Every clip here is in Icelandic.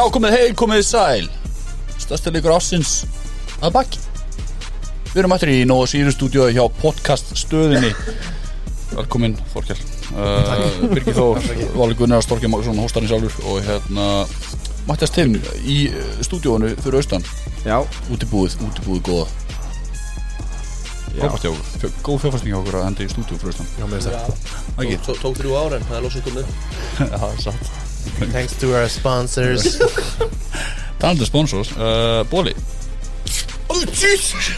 Já, komið heil, komið sæl. Stærsta leikur ásins að baki. Við erum ættir í Nóa Sýru stúdíu hjá podcast stöðinni Velkomin, Þorkjell uh, Birgir Þór, Valur Gunnar, Storkja Magnússon, hóstarinn sjálfur og hérna Mattias Teifn í stúdíónu fyrir austan. Já, Útibúið, útibúið góða. Já. Frábært hjá okkur, góð fjárfæsting hjá okkur að henda í stúdíu fyrir austan. Já það. Ekki? Tó- Tók þrjú ára en það er lóksum komið. Já, það er satt Thanks to our sponsors. Talandi um sponsors, uh, Bóli Oh Jesus!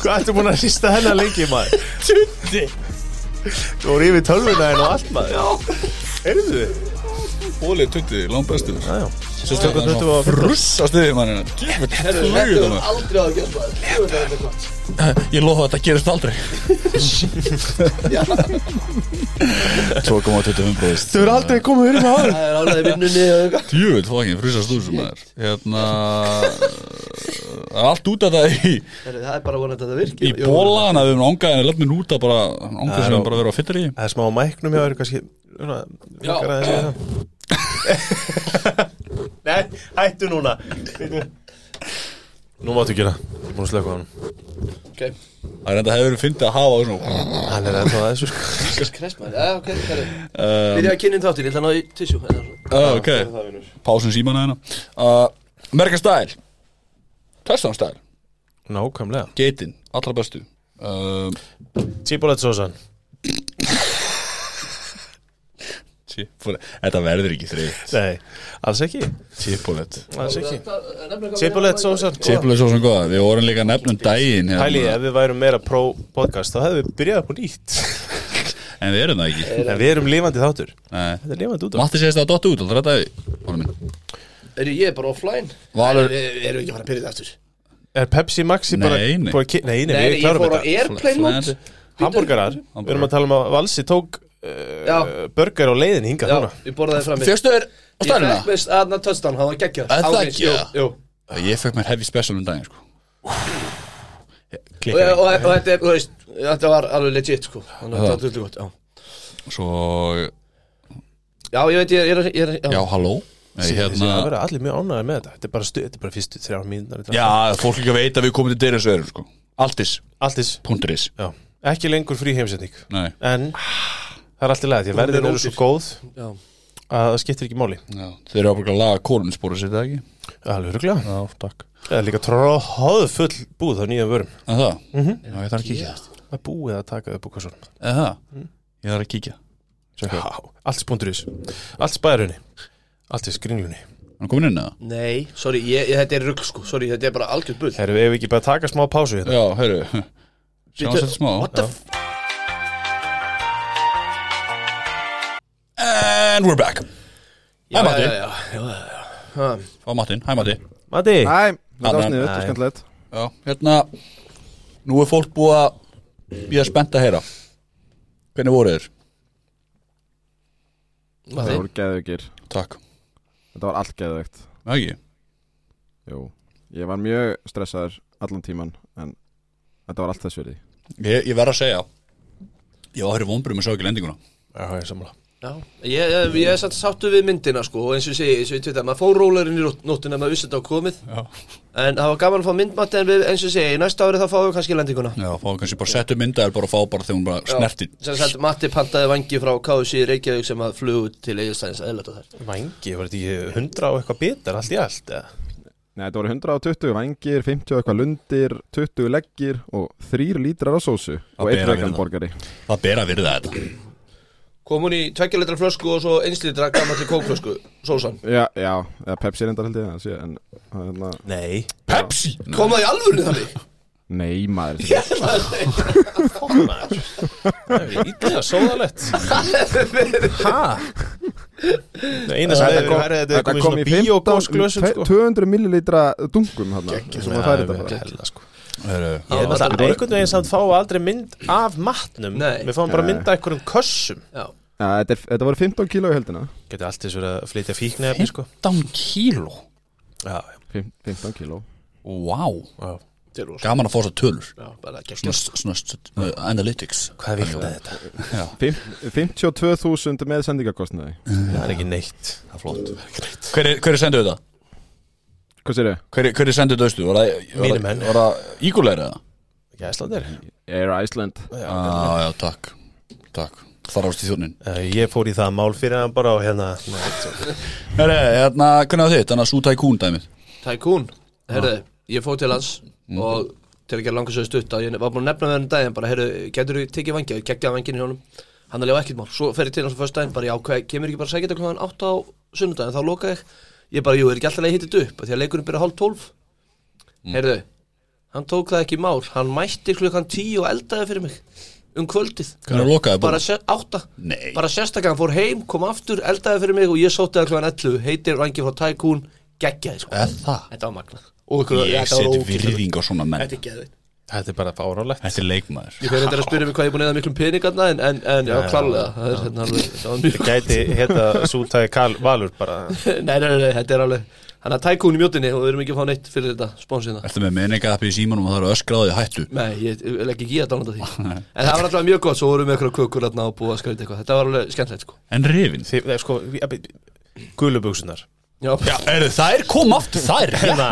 Hvað ertu búin að hrista hennar lengi maður? Tutti. Þú voru yfir tölvuna en og allt maður. Heyrðu. Þið? Bóli 20, langt bestu Já, já Svo tökum 20 og 15. Frussa stiði mannina flugið þetta það er aldrei að gera það. Þetta er þetta gott. Ég lofa að þetta gerist aldrei. Já, 2,25 bróðist Þú eru aldrei komið verið með áður það er og eitthvað. Djöfull, fokkin, frussa stúsum maður. Hérna Það er allt út af það í, Það er bara vonandi að það virki. í bólan að við erum ángaðin Lefum við núta bara Ángað sem við bara vera á fyllir í Það er smá á mæknum hjá þér kannski. Svona, Já. virkar aðeins í það. Nei, hættu núna. Nú máttu gera Ég er búin að slöka á hann Ok, Það er enda hefur verið fyndið að hafa á svona. Hann er ennþá að þessu sko. Kressmaður Já, ok, herru. Um, Byrja að kynna þáttir, ég ætla að ná í tissue eða svo. uh, Ok, pásun síman að hérna Merka stæl Testan stæl, Nákvæmlega. Geitin, allra bestu. Uh, Tíbólett sósan Chipolet Þetta verður ekki þreytt. Nei, alls ekki. Chipolet Chipolet sósan Chipolet svo sem góða. Við vorum líka nefnum daginn hérna. Pæli, ef við værum meira pro-podcast þá hefðum við byrjað upp á nýtt. En við erum það ekki. En við erum lifandi þáttur. Nei. Þetta er lifandi út á Matti segist að það dottu út Alltaf þetta Er ég er bara offline. Valur- Nei, Við við erum ekki að fara að byrja þetta aftur. Er Pepsi Maxi bara Nei, nei. búið að ki- Nei, nei, Nei, við ég fór á airplane mode Flæðandi. Hamburgarar, við erum að tala um að Valsi tók. Uh, burger á leiðin hingað Já, núna. við borðaði fram Fyrstu er á Ég stælina fekk með aðna touchdown, hann var geggjað Er það Ágætt, ekki, jú, jú. Ég fekk mér heavy special um daginn sko. Og, Klikkar og, og þetta er, þú veist, þetta var alveg legit sko. Þannig að Já. það var tullu gott, já. Svo Já, ég veit, ég er, ég er, ég er Já, halló? Nei, Það hérna verður allir mjög ánægðir með þetta. Þetta er bara, stu, þetta er bara fyrstu þrjá mínútur Já, fólk líka veit að við komum til Deiris öðrum sko. Altis.is Alltis, já. Ekki lengur frí heimsetning Nei. En það er alltaf leið Því að verðin eru svo góð Já, að það skiptir ekki máli. Já, þeir eru ábyggilega að laga kóluninspóra sér það ekki? Alveg ruglega Já, takk. Það er líka tróð full búð á nýjum vörum. En það? Já, ég þarf að kíkja. Það er búið að taka upp hvað svona En það? Ég þarf að kíkja. Sjekka Já, allt spúnduris Allt spæðurunni Allt í skringlunni. Hann komin inn eða? nei, sorry, ég, ég, þetta er rugg sko. Sorry, þetta er bara algjörð bull. Herru, And we're back. Hæ, Matti. Fá Mattin, hæ Matti. Mati Næ, þetta var sniðut, þetta Nei. er skemmtilegt. Já, hérna Nú er fólk búið að er spennt að heyra. Hvernig voru? Matti. Það voru geðveikir. Takk. Þetta var allt geðveikt. Það ekki? Jú, ég var mjög stressaður allan tíman En þetta var allt þess verði Ég, ég verð að segja Ég var að höra vonbrum og sá ekki lendinguna. Já, ég sammála Já, ég, ég, ég satt sáttu við myndina sko og eins og ég segi, eins og ég tvita, maður fór rólarinn í nótt- nóttina maður vissi þetta á komið. Já. En það var gaman að fá myndmatti en við, eins og ég segi, í næsta ári þá fáum við kannski lendinguna. Já, fá kannski bara settu myndaður bara að fá bara þegar hún bara snerti sem sagt, Matti pantaði vangi frá KFC í Reykjavík sem að flugu til Egilstæðins eðlætt og þær Vangi, var þetta ekki 100 og eitthvað bitar allt í allt eða? Nei, þetta voru 120 vangir, 50 og eitthvað lundir 20 leggir og 3 lítrar af sósu Og einn bera vegan við borgari Það ber að virða þetta kom hún í tveggjaletra flösku og svo einslitra gammal til kókflösku, sósan? Já, já, eða Pepsi reyndar held ég sé, En, hérna, Nei. Pepsi? Kom það í alvörinu þannig? Nei maður. Þetta Það er ítla sóðalett Hæ? Eina sem hefur verið þetta er Þetta komið kom í 15 bíógósglösum sko. 200 millilitra dungum hérna Sem að færi þetta bara. hella sko. Ég er náttúrulega einhvern veginn samt fá aldrei mynd af matnum. Nei. Við fáum bara Nei. mynd af einhverjum kössum. Já, Já, þetta, er, þetta voru 15 kíló í heldina Geti allt þess verið að flytja fíknefni sko. 15 kíló? Já, Fim- 15 kíló. Vá. Já. Til rosa Gaman að fá að tölur. Já, bara Svona, geggjast svona, svona analytics. Hvað er vilt að þetta? Já, Fimm- 52.000 með sendingakostnaði. Það er ekki neitt. Það er flott. Hver er, hver er senduð þetta? Hvað sér þau? Hver, er- hver er senduð þetta, veistu? Var það, var Mínir það- menn. Var það ígulegri eða? Ekki æslandir Air Iceland. Já, já, takk. Takk, þar ást í þjónin uh, Ég fór í það mál fyrir hann bara og hérna Herre, hérna, hvernig var þitt? Þannig að Súta í kún dæmið. Tycoon, herðu, ég fór til hans og til að gera langar svo stutt að ég var búin að nefna með hann um daginn bara, herðu, getur þú tekið vangja, ég geggjaði vangin í honum. Hann er lega ekkert mál, svo fer ég til hans á fyrst daginn bara, já, hvað, kemur ekki bara að segja þetta klokkan 8 á sunnudaginn, þá loka ég. Ég bara, jú, er ekki alltaf leið hittið upp, af því að leikurinn byrja hálf 12 herðu, hann tók það ekki mál. Hann mætti klukkan 10 og eldaði fyrir mig um kvöldið. Bara Nei. bara sérstaklega, hann fór heim, kom aftur eldaði fyrir mig og ég sótti það klukkan 11 heitir vangi frá Tycoon, geggjaði sko. Er það? Þetta var magnað. Og ykkur, Ég þetta set virðing á svona menn. Þetta er geðveikt. Þetta er bara fárálegt Þetta er leikmaður. Ég fyrir þetta að spyrja mig hvað ég er búin að eða miklum peningarna en, en, en já, klálega. Það er hérna alveg Það var mjög Gæti hérna sútaði Karl Valur bara. Nei, nei, nei, þetta er alveg Þannig að tækún í mjótinni og við erum ekki að fá neitt fyrir þetta spónsina Ertu með menninga appi í símanum og það eru öskraði hættu? Nei, ég, legg ekki í að dánanda því. En það var alltaf mjög gott, svo vorum við eitthvað kökur þarna og búið að skræta eitthvað. Þetta var alveg skemmtilegt sko. En nei, sko, Gulubugsunar Já, Já, eru þær? Kom aftur, þær Hérna,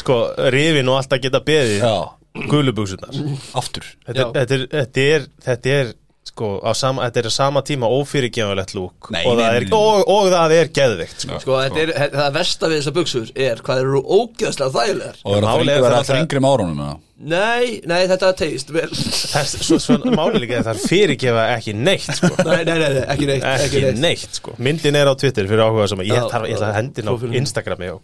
sko, rifin og alltaf geta beðið. Já, Gulubugsunar aftur. Þetta, þetta, er, þetta er Þetta er Sko, á sama, þetta er á sama tíma ófyrirgefanlegt lúk Nei, og, nei, það er, nei. og, og það er geðveikt sko. sko, þetta er, það versta við þessar buksur er hvað eru ógeðslega þægilegar Og það er að þrengri með árunum eða? Nei, nei, þetta tegist vel Þess, svo, svo máli líka að það er fyrirgefa ekki neitt sko. Nei, nei, nei, nei, ekki neitt ekki, Ekki neitt neitt sko. myndin er á Twitter fyrir áhuga sem ég, ég ætla að hendina á. Instagrami á.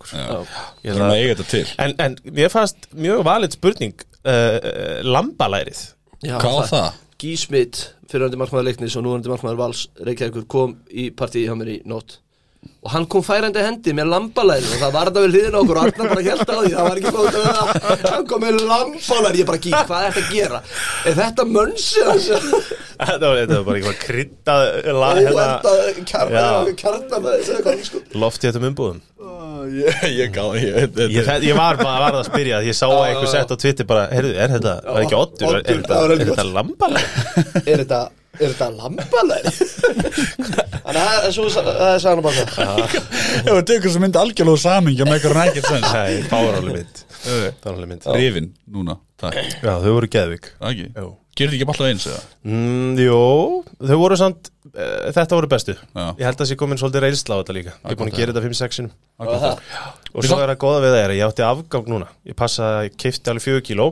Ég er en, en mér fannst mjög valið spurning uh, lambalærið Já, Hvað var það? Gísmit, fyrirhandi markmaður leiknis og núverandi markmaður Vals Reykjavíkur kom í partíi hjá mér í nótt. Og hann kom færandi hendi með lambalæri og það var þetta við hliðin okkur og Arnar bara held á því, það var ekki bótt að það hann kom með lambalæri, ég bara gík, hvað er þetta að gera? Er þetta mönsi þetta var, þetta var bara eitthvað kryddað la- hérna, óenda Já. kjarna með þessu eitthvað sko. loft í þetta umbúðum Ég, ég gá ég, það- var bara varð að spyrja ég sá að eitthvað sett á Twitter bara, heyrðu, er þetta, var ekki oddur, er, er, það var þetta- er lambalæri? Er þetta er þetta lambalæri? Þannig að það er svo það er sagðan bara það Ef það tekur sem myndi algjörlega samingja með eitthvað rækir sens fáráli mynd. Fáráli mynd. Rifin, núna, takk. Já, þau voru geðvik Það ekki? Jú. Gerir þetta ekki alltaf eins eða? Mm, jó, þau voru samt uh, Þetta voru bestu. Já. Ég held að það sé komin svolítið reynsla á þetta líka. Ég er búin að gera þetta 5-6 sinum Akkur það? Og svo er það góða við það er að ég átti afgang núna. Ég passa að ég kifti alveg 4 kíló.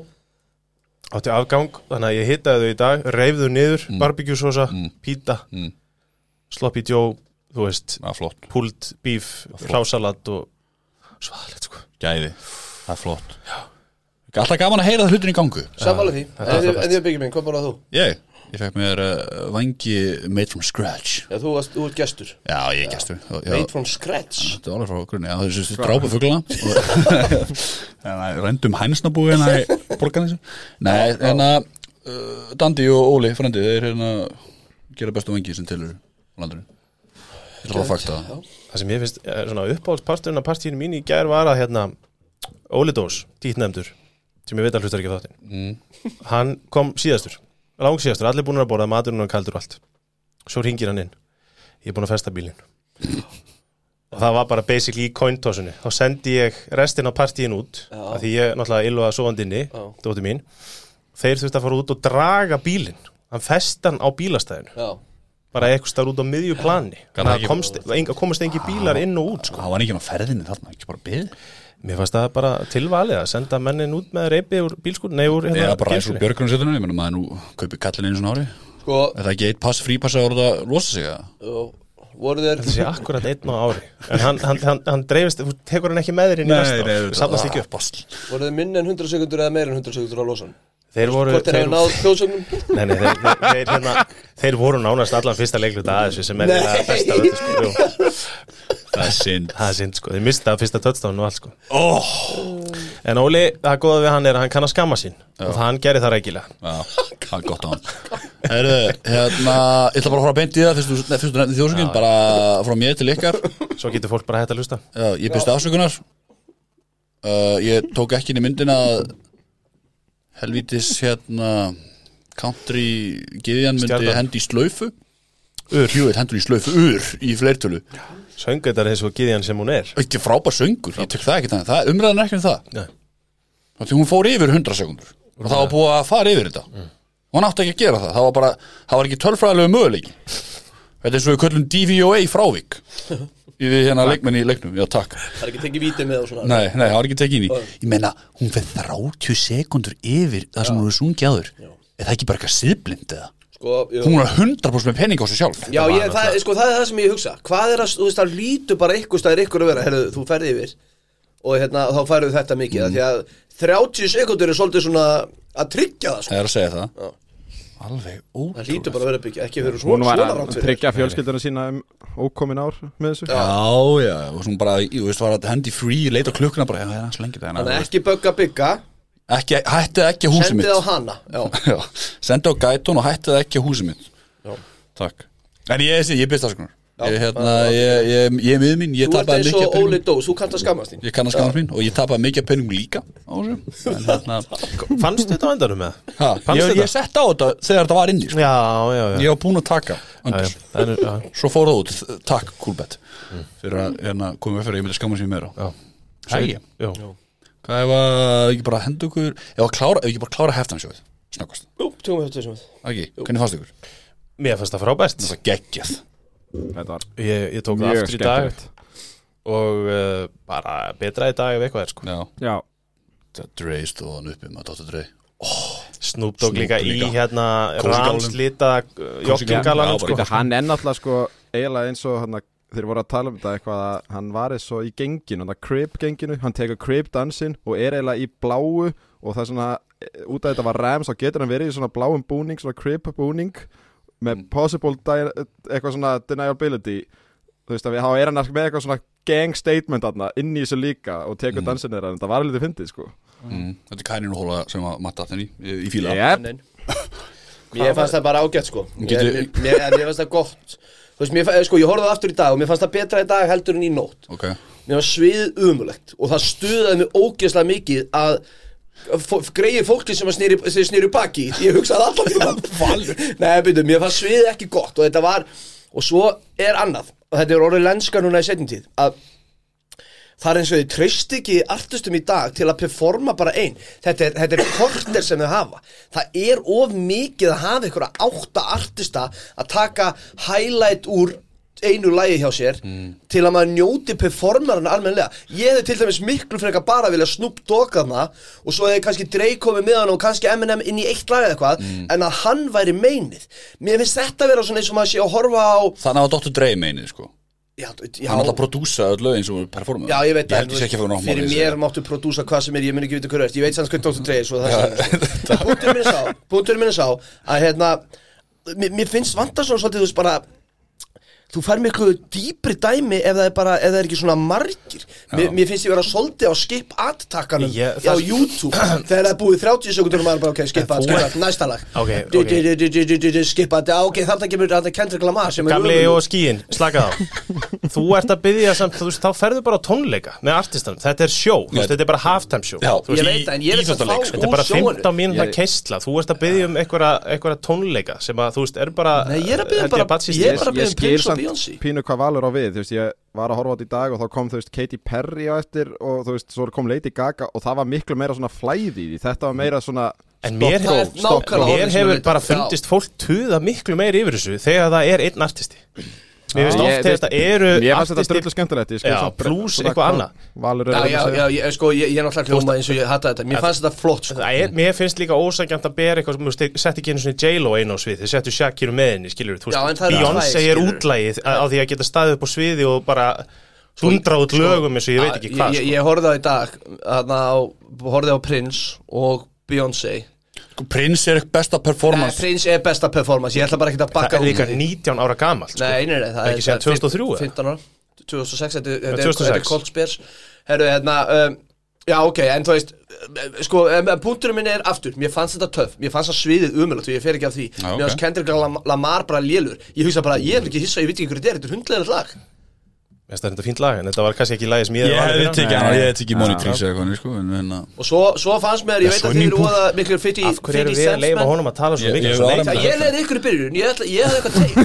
Átti afgang, þannig að ég hittaði þau í dag Reifðu niður, mm. barbecue sosa, píta Mm. Sloppy Joe, þú veist flott. Pulled beef, hlásalat og Svaðalegt sko. Gæði. Það er flott Alltaf gaman að heyra það hlutin í gangu Sammála því, þetta var en frábært. þið byggja minn, hvað bara þú? Ég? Ég fekk mér uh, vangi made from scratch. Já, þú varst, þú ert gestur. Já, ég er gestur. Já, Made from scratch. Þetta er alveg frá grunni, já þessu þessu drápa fuglana Þannig reyndum hænsnabúi hérna í borgarnissu Nei, hérna uh, Dandi og Óli, frendi, þeir hérna gera bestu vangi sem tilur ætla bara að fakta. það Það sem ég finnst, eh, svona uppáhaldsparturinn af partíinu mín í gær var að hérna Óli Dós, dýtnefndur sem ég veit að hlustar ekki á þáttinn. Mm. hann kom síðastur, lang síðastur allir búin að borða, maturinn og kaldur og allt. Svo ringir hann inn, ég er búin að festa bílinn. Og það var bara basically í cointosunni, þá sendi ég restin af partíin út af því ég náttúrulega illu að sofandi inni Já. dóti mín, þeir þurfti að fara út og draga bílinn, hann fest hann á bílastæðinu, Já, bara eitthvað starf út á miðju plani, Gat þannig ekki- að komst, komast engi bílar inn og út sko. Það var ekki á ferðinni þarna, ekki bara byggð mér fannst það bara tilvalið að senda mennin út með reypi úr bílskúr, nei úr Ég er bara eins og geymslunni. björgrunarsettunum, ég menna maður nú kaupi kallin einu svona ári. Sko, Er það ekki eitt pass, frípass að orða að losa sig að uh, voru þeir Það sé akkurat einn á ári. En hann, hann, hann, hann dreifist, þú tekur hann ekki með þér inn í næsta ár Safnast ekki upp. voru þeir minni en 100 sekundur eða meira en 100 sekundur á losan Þeir voru þeir nei, nei, þeir, þeir, hérna, þeir voru nánast allan fyrsta leikluta að þessu sem er það besta öllu, sko. Það er synd. Það er synd sko, þeir mista fyrsta touchdown og allt sko. Oh. En Óli, það góða við hann er að hann kann að skamma sín. Og hann gerir það rækilega. Já, það er gott á hann. Herðu, hérna, ég ætla bara að fara beint í það fyrst þú nefnir þjóðsökinn, bara frá mér til ykkar. Svo getur fólk bara hægt að hlusta. Já, ég byrst afsökunar. Uh, Ég tók ekki inn í myndina að helvítis hérna country giðjan myndi hendi í slaufu. Ur. Hjúið hendur í slaufu ur í fleirtölu. Söngutar eins og Gideon sem hún er. Ekki frábær söngur, ég tek það ekki þannig. Það, Umræðan er ekki um það. Nei. Því hún fór yfir 100 sekundur og það var búið að fara yfir þetta. Og hann átti ekki að gera það, það var bara það var ekki tölfræðilegu möguleiki. Þetta er svo við köllum DVOA frávik. í við hérna leikmenn í leiknum, já takk. Það er ekki tekið vítið með og svona? Nei, nei, það var ekki tekið inn í Ég meina, hún fyrir 30 sekundur yfir það sem hún er sungið áður. Er það ekki bara eitthvað siðblind eða? Sko, jú. Hún er 100% með penning á sig sjálf. Já, ég, það, sko, það er það sem ég hugsa. Hvað er að, þú veist, það lítur bara ykkur staðir ykkur að vera Herðu, þú ferði yfir Og hérna, þá færðu þetta mikið mm. Því að 30 sekundur er svolítið svona að tryggja það, sko. Það er að segja það. Já. Alveg Það lítur ótrúlega bara að vera byggja, ekki fyrir Hún svona, var svona að rátt fyrir. tryggja fjölskylduna sína um ókomin ár með þessu. Já, já, og svona bara, ég veist, var að hendi free leita klukkuna bara, já, það er hans lengi það Þannig ekki bögga bygga, Ekki, hættið ekki að húsið mitt. sendið á hana Já, Já, sendið á gætun og hættið ekki að húsið mitt. Já. Takk. En ég, ég, ég byrst afskunar Ég, hérna, ég, ég, ég er miður mín, ég þú ert tapaði eins mikið og peningum. Óli Dós, þú kannt að skammast þín. Ég kann að skamast mín og ég tapaði mikið peningum líka á þessu. En hérna, Fannst þetta á endanum með? ha, Fannst ég, sett á þetta þegar þetta var inni sko. Já, já, já, Ég var búinn að taka já, undir. já. Það er- já. Svo fór það út, takk Kúlbett Fyrir að hérna, koma upp fyrir að ég myndi skamast mér meira. Já. Já. Hvað ef að ekki bara henda ykkur Ef ekki bara klára heftansjóð Snakkast, hvernig fannst ykkur? Mér fannst það frábært. Það var geggjað Ég, ég tók það aftur í dag. og uh, bara betra í dag ef eitthvað er sko. Já, Já, það Dre stóð hann uppi með Dr. Dre Snoop Dogg líka í hérna ramslita joggingalanum Já, sko. hann er náttúrulega sko eiginlega eins og hann þeir voru að tala um þetta eitthvað að hann var eins og í genginu, hann crib genginu hann tekur crib dansinn og er eiginlega í bláu og það er svona, eh, út af þetta var ram svo getur hann verið í svona bláum búning svona crib búning með possible di- eitthvað svona deniability þú veist að við þá er hann með eitthvað svona gang statement aðna inn í þessu líka og tekur mm. dansinn þeirra en það var alveg fyndið sko. Mm. Þetta er kæninu hóla sem að matta þenni í, í fíla. Yep. Mér fannst það bara ágætt sko. Mér, mér, mér, mér fannst það gott. Þú veist, mér, sko, ég horfði það aftur í dag og mér fannst það betra í dag heldur en í nótt. Ok, Mér var sviðið umulegt og það stuðaði mig ógeðslega mikið að greið fólki sem að snýri, baki. Ég hugsaði alltaf Nei, byrju, mér fannst sviðið ekki gott og þetta var, og svo er annað. Og þetta er orðið lenska núna í setjum tíð að það er eins og þið treyst ekki artistum í dag til að performa bara einn þetta er, þetta er korter sem þau hafa. Það er of mikið að hafa einhverja átta artista að taka highlight úr einu lægi hjá sér til að maður njóti performaran almennilega. Ég hefði til dæmis miklu frekar bara vilja Dogg þarna og svo hefði kannski Drake komið með hann og kannski Eminem inn í eitt lag eða eitthvað en að hann væri meinið. Mér finnst þetta vera svona eins og maður sé að horfa á þannig að Dr. Dre meinið sko. Já, já, Hann alltaf prodúsa öll lögin sem voru performað. Já, ég veit Ég held ég sé ekki að fyrir Fyrir mér máttu prodúsa hvað sem er, ég mun ekki vita hverju er Ég veit sanns hvað Dr. Dre er, svo það Búnturinn minn er sá, Að hérna, mér, finnst vantar svona svolítið, þú veist bara Þú fær miklu dýpri dæmi ef það er bara, ef það er ekki svona margir. Mér, mér finnst ég vera svolítið á skip ad-takkanum Ég- á YouTube. Þegar það er búið 30 sekundur og maður bara, ok, skipa, Þú skipa, ert- næsta lag. Ok, Du- ok. du- du- du- du- du- du- du- Skipa, du- ok, þarna kemur þetta Kendrick Lamar sem er Gamli og skíin, slaka þá Þú ert að byggja samt, þú veist, þá ferðu bara á tónleika með artistanum, þetta er sjó, þú veist, þetta er bara halftime að fá sko. Þetta er bara sjóinu 15 mínúta Ég- keistla, þú ert að byggja um einhverja, einhverja tónleika sem að, þú veist, er bara Samt pínu hvað valur á við þú veist, ég var að horfa á þetta í dag og þá kom þú veist Katy Perry á eftir og þú veist, svo kom Lady Gaga og það var miklu meira svona flæði í þetta var meira svona En mér, hef, mér hefur bara fundist fólk tuða miklu meir yfir þessu þegar það er einn artisti Mér finnst oft þetta eru Mér fannst þetta drullu skemmtilegt plus eitthvað hvað annað. Ég, sko, ég, ég er náttúrulega hljóma eins og ég hata þetta. Mér fannst þetta flott, sko. Mér finnst líka ósækjant að bera eitthvað settu ekki einu svona J-Lo einu á svið, þeir settu Shakiru með henni, tvær, er útlægið á því að geta staðið upp á sviði og bara hundra út lögum eins og ég veit ekki hvað Ég, sko. ég horfði á í dag Þarna á, horfði á Prince og Beyoncé. Sko, Prins er besta Nei, performance Prince er besta performance Ég ætla bara ekki að Það bakka er líka út. 19 ára gamalt sko. Nei, nei, nei, það Ekki síðan 2003, eða? 15 ára 2006, þetta er 2006. þetta er Cold Spears Herru, hérna um, Já, ok, en þú veist Sko, em, punkturinn minn er aftur Mér fannst þetta töff, mér fannst það sviðið umjöld Og ég fer ekki af því Já, Mér ok. fannst Kendrick Lam- Lamar bara lélur Ég hugsa bara, ég er ekki hissa, ég veit ekki hverju þetta er Þetta er hundlega lag Mér finnst þetta fínt lag, en þetta var kannski ekki lagið sem ég Ég hefði fyrir hann. hann, ég hefði Já. Money Trees eða eitthvað, sko, en hérna Og svo, svo fannst mér, ég veit að þið eru óða miklu 50 Af hverju eru 50 við að menn. honum að tala svo mikið ég leiði ykkur í byrjun, ég, ætla, ég hafði eitthvað teikt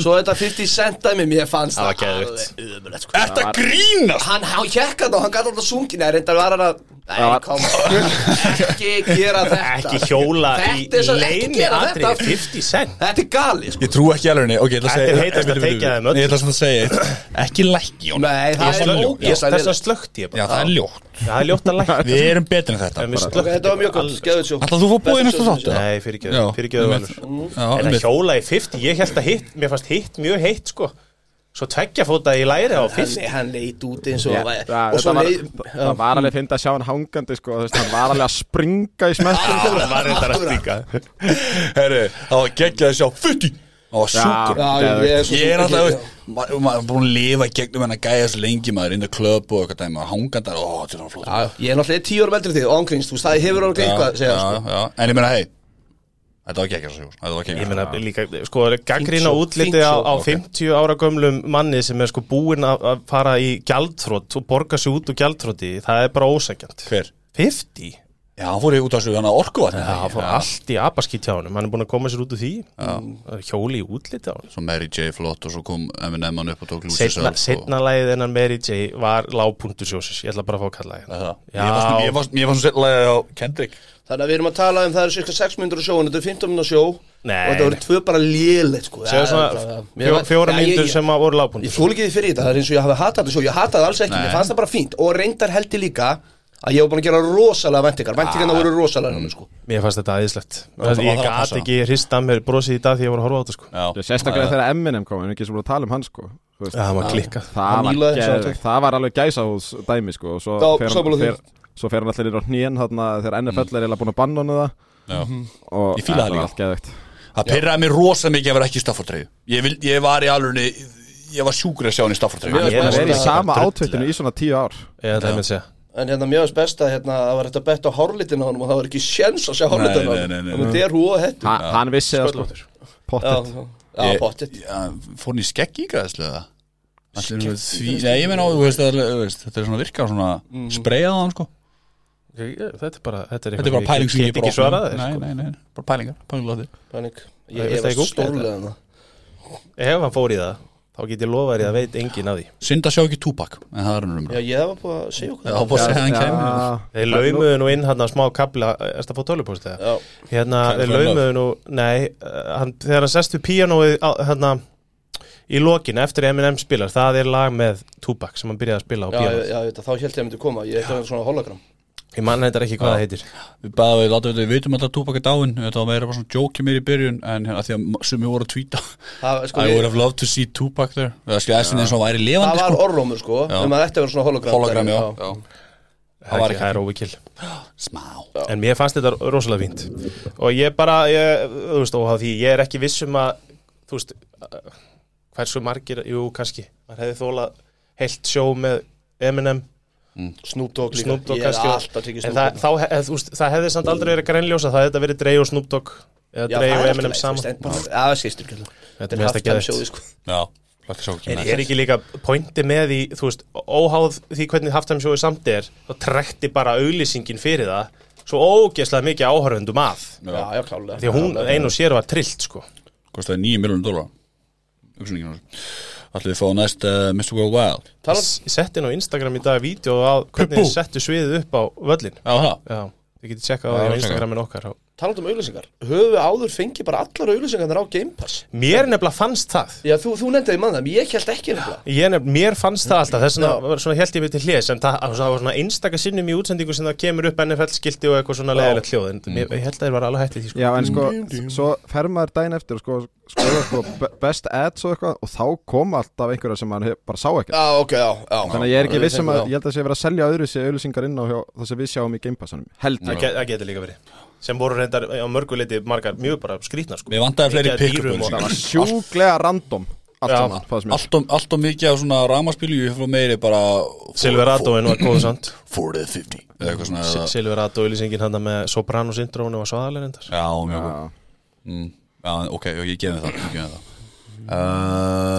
Svo þetta 50 cent dæmi, mér fannst Það sko. Þetta grínast Hann, það og hann gæti alltaf sungin Nei, reyndar var hann að Nei, kom, ekki gera þetta. Ekki hjóla í Þetta er ekki leini þetta. 50 cent. Þetta er gali, sko. Ég trú ekki alveg henni, ok, ég ætla að Þetta er heitast að teikja öll. Ég ætla svona að segja. Ekki lækki, Jón Nei, það Ég ljótt. ógeðslega Þess að slögt ég Já, bara það er ljótt. Það er ljótt að lækka. Við erum betri en þetta Þetta var mjög gott, Ætlar þú að fá búið í næsta þátt? eða? Nei, velur Já, En að hjóla í 50, ég held að hitt Mér fannst hitt mjög heitt sko Svo tveggja fóta í læri á 50 Hann, hann leit út eins og Já, Og það, var, leit það var alveg fyndi að sjá hann hangandi sko, hann var alveg að springa í smettum Það var reyndar að stinga Herri, það var geggjað að sjá 50 Það var sjúkur. ég er alltaf, maður maður er búin að lifa gegnum hennar gæja svo lengi maður inn í klöp og eitthvað dæmi og hangandar, er Ég er náttúrulega tíu árum eldri en þig og ángríns, þú veist, það hefur orðið eitthvað að segja, sko. en ég meina, hei Þetta var geggjað svo, þetta var Ég meina líka, sko, gaggrína sjó, útliti á, á ok. 50 ára gömlum manni sem er sko búinn að að fara í gjaldþrótt og borga sig út úr gjaldþrótti, það er bara ósækjant Hver? 50? Já, hann fór í út af hann að orkuvatni Já, það fór allt í honum, hann er búinn að koma sér út úr því. Það er hjóli í útliti á honum. Svo Mary J. flott og svo kom Eminem hann upp og tók Setna, Self setna lagið hennan Mary J. var lágpunktur sjósis, ég ætla bara að fá að kalla Ég Ég Þannig að við erum að tala um það eru cirka 6 minnur á sjó en þetta er 15 minnur á sjó. Nei, og þetta voru tvö bara lélegt sko. Segðu Já, svona fjó, var- fjóra ég- myndur ég- sem að voru Ég lágpunktur þól ekki því fyrir þetta, það er eins og ég hafi hatað þetta sjó. Ég hataði alls ekki, Nei. mér fannst það bara fínt. Og reyndar held ég líka að ég var búin að gera rosalega væntingar. Væntingarna voru rosalega hann sko. Mér fannst þetta aðeinslegt Ég passa. ekki hrista að mér brosið í dag því ég var að horfa á þetta sko. Sérstaklega þegar Eminem kom, en ekki sem voru að tala um hann sko. Þú veist, Já, það var klikkað. Það, Hann var alveg gæsahús dæmi sko og svo fer hann, svo fer hann allir á hnén þarna þegar NFL er eiginlega búin að banna hann það. Já. Og Ég það líka. allt geðvegt. Það pyrraði mér rosa mikið að vera ekki í Staffordtreyju ég, ég var í alvegni Ég var sjúkur að sjá hann í Hann finnst er verið í sama að- átvettinu í svona tíu ár. Ég að með segja. En hérna mjög veist best að hérna, það var þetta bett á hárlitin á honum og það var ekki sjens að sjá hárlitin á nei, honum. og þetta er hú og hettu ha, Hann vissi það sko Pottet. Já, já, Ég- pottet. Fór hann í skegg ígræðslu eða? Eru því, nei, ég meina, þú veist, það er- þú veist, þetta er svona virka svona spreyjað á hann sko Þetta er bara Þetta er, Þetta er bara pæling sem ég get ekki svarað Nei, sko. nei, nei, bara pælingar, Panik Nei, Ég, ekki googla stórlega það. Ef hann fór í það Þá get ég lofað þér að veit enginn af því. Synd að sjá ekki Tupac, en það er hann um Já, ég var búin að segja okkur Já, búið að segja hann kemur Þeir laumuðu nú inn hann smá kabla Erst að fá tölupóst eða? Hérna, er þeir laumuðu nú Nei, hann, þegar hann sest við píanóið Hérna Í lokin eftir Eminem spilar Það er lag með Tupac sem hann byrjaði að spila á já, píanóið. já, já, þá held ég að myndi koma. Ég að það svona hologram Ég manna þetta ekki hvað það heitir. Við bæðum við, látum við, við vitum alltaf að Tupac er dáin Þetta var meira bara svona jókið mér í byrjun En hérna, því að sumi voru að tweeta. Það, sko, I would have loved to see Tupac there. Það skæðast eins og hann væri það lifandi var sko. orrómur sko. Já. Um að þetta var svona hologram Hologram, já, já. Það var var ekki- það er overkill Smá. En mér fannst þetta rosalega fínt. Og ég bara, ég, þú veist, óháð því Ég er ekki viss um að, þú veist uh, Hversu margir, jú, kannski Snoop Dogg líka. Er kannski alltaf En það, þá, hef, veist, það hefði samt aldrei verið grænljósa Það hefði þetta verið Drey og Snoop Dogg Eða Drey og er Eminem saman. það sést ekki Þetta Þetta er er mest að halftime geða sko. En með er ekki líka pointi með því, þú veist, óháð því hvernig halftime sjóið samt er, þá trekkti bara auglýsingin fyrir það svo ógeðslega mikið áhörfundum að. Já, já, Því að hún ein og sér var trillt, sko. Kostaði 9 miljonum dólar Hugsuningin Allir við fá næst uh, Mr. World Wild Ég setti inn á Instagram í dag vídeo á hvernig þið settu sviðið upp á völlin. Já, það Já, þið getið tjekkað á á. Instagramin okkar. talandi um auðlýsingar Höfum við áður fengið bara allar auðlýsingarnir á Game Pass? Mér nefnilega fannst það. Já, þú, þú nefndi því mann Ég held ekki nefnilega. Ég nefn, mér fannst það alltaf, þess vegna svona held ég við til hliðs, en það, það var svona einstaka sinnum í útsendingu sem það kemur upp NFL-skilti og eitthvað svona leiðilegt hljóð, en mér, ég held að þeir var alveg hættið því, sko. Já, en sko, svo fer maður daginn eftir sko, skoða sko be- best ads og eitthvað og þá koma alltaf einhverja sem maður bara sá ekki Já, ok, já, já. Þannig að ég er ekki Já, viss um að, ég held að sé verið að selja öðru sér auðlýsingar inn á hjá, það sem við sjáum í Game Passanum Held Það, ég það getur líka verið sem voru reyndar á mörguleiti margar mjög bara skrýtnar sko. Mér vantaði fleiri Mikið af pick-up dýrum og- Það var sjúklega random Allt of mikið á svona ramaspílu Ég frá meiri bara Silveradoin var góð samt. 40-50 Eða eitthvað svona eða- Silverado ylýsingin hann með Sopranos intrónu og svaðaleg reyndar. Já, mjög góð mm, ok, og ég gefi það, það.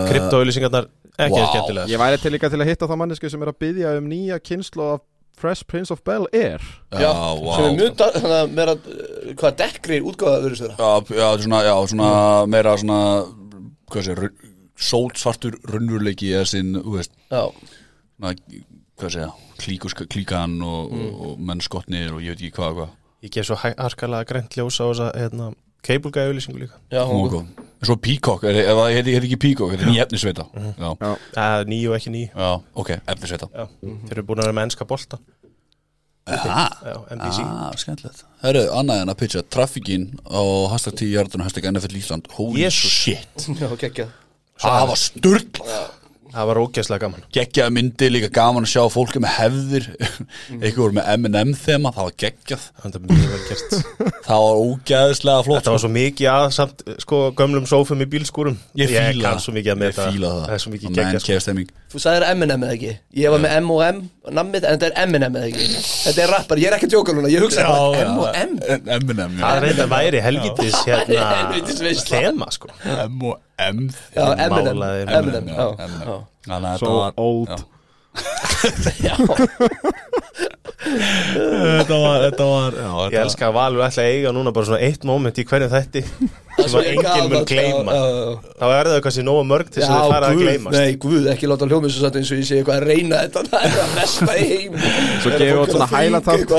Kryptoauðlýsingarnar ekki wow. skemmtilega Ég væri til líka til að hitta þá mannesku sem er að byggja um nýja kynslu af Fresh Prince of Bel-Air. Já, vá. sem er mjög þannig að meira uh, hvað dekkri útgáða verður þeirra Já, já, er svona, já, svona meira svona hvað sé, sólsvartur runnurleiki eða sinn, þú veist. Já, svona, hvað segja, klíkus, klíkan og, og, og mennskotnir og ég veit ekki hvað og hvað. Ég gef svo harkalega grænt ljós á þessa hérna, cable guy auðlýsingu líka. Já, Hún var góð. En Svo Peacock, er, það heiti heiti ekki Peacock, þetta nýja efnisveita. Já, Það er nýju og ekki nýju já, ok, efnisveita. Já. Þeir eru búin að vera með ennska bolta. Já, Já, NBC ah, skemmtilegt. Herru, annað en að pitcha, trafikkin á hashtag 10 hjartan og hashtag NFL Ísland. Holy shit. Það var sturgla Það var ógeðslega gaman. Geggjaða myndi, líka gaman að sjá fólki með hefðir. Eitthvað voru með M&M þema, það var geggjað. Það er Það var ógeðslega flott. Þetta var svo mikið að samt sko gömlum sófum í bílskúrum. Ég fíla kann svo mikið að með Ég fíla það. Það er svo mikið sko. Þú sagðir M&M eða ekki? Ég var með M og M nammið en þetta er M&M eða ekki? Þetta er rappar, ég er ekki að djóka núna Ég hugsa bara M og M? M&M Það er reynda væri helgitis hérna. Þema sko. M og M M&M M&M, M&M. Þannig að So þetta old. Þetta var, þetta var já, Ég elska að Valur ætla að eiga núna bara svona eitt moment í hverjum þætti það sem að enginn mun gleyma. Þá er það kannski nógu mörg til þess að þið fara að guð, gleymast. nei, guð, ekki láta hljómið svo satt eins og ég sé eitthvað að reyna þetta Það er það mesta í heim Svo gefum við út svona highlight þátt.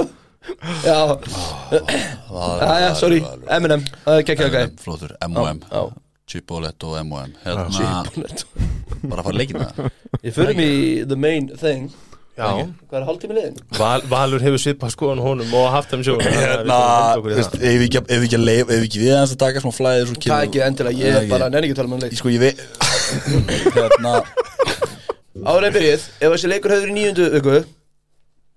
Já, já, já, sorry, M&M, það er gekkja M&M, Flótur, M og M Já. Chipolette og M. Og M Hérna, bara að fara að leikina það. Ég fyrir mig í the main thing. Já, Hvað er hálftími liðin? Val, Valur hefur svipað skoðan honum og haft þeim Hérna, veist, ef við ekki, ef við ekki, ef við ekki við hans að taka smá flæðir svo Það er ekki endilega, ég er bara nenni ekki að tala með hann leik Sko ég veit Hérna. Áður en byrjuð, ef þessi leikur hefur í níundu viku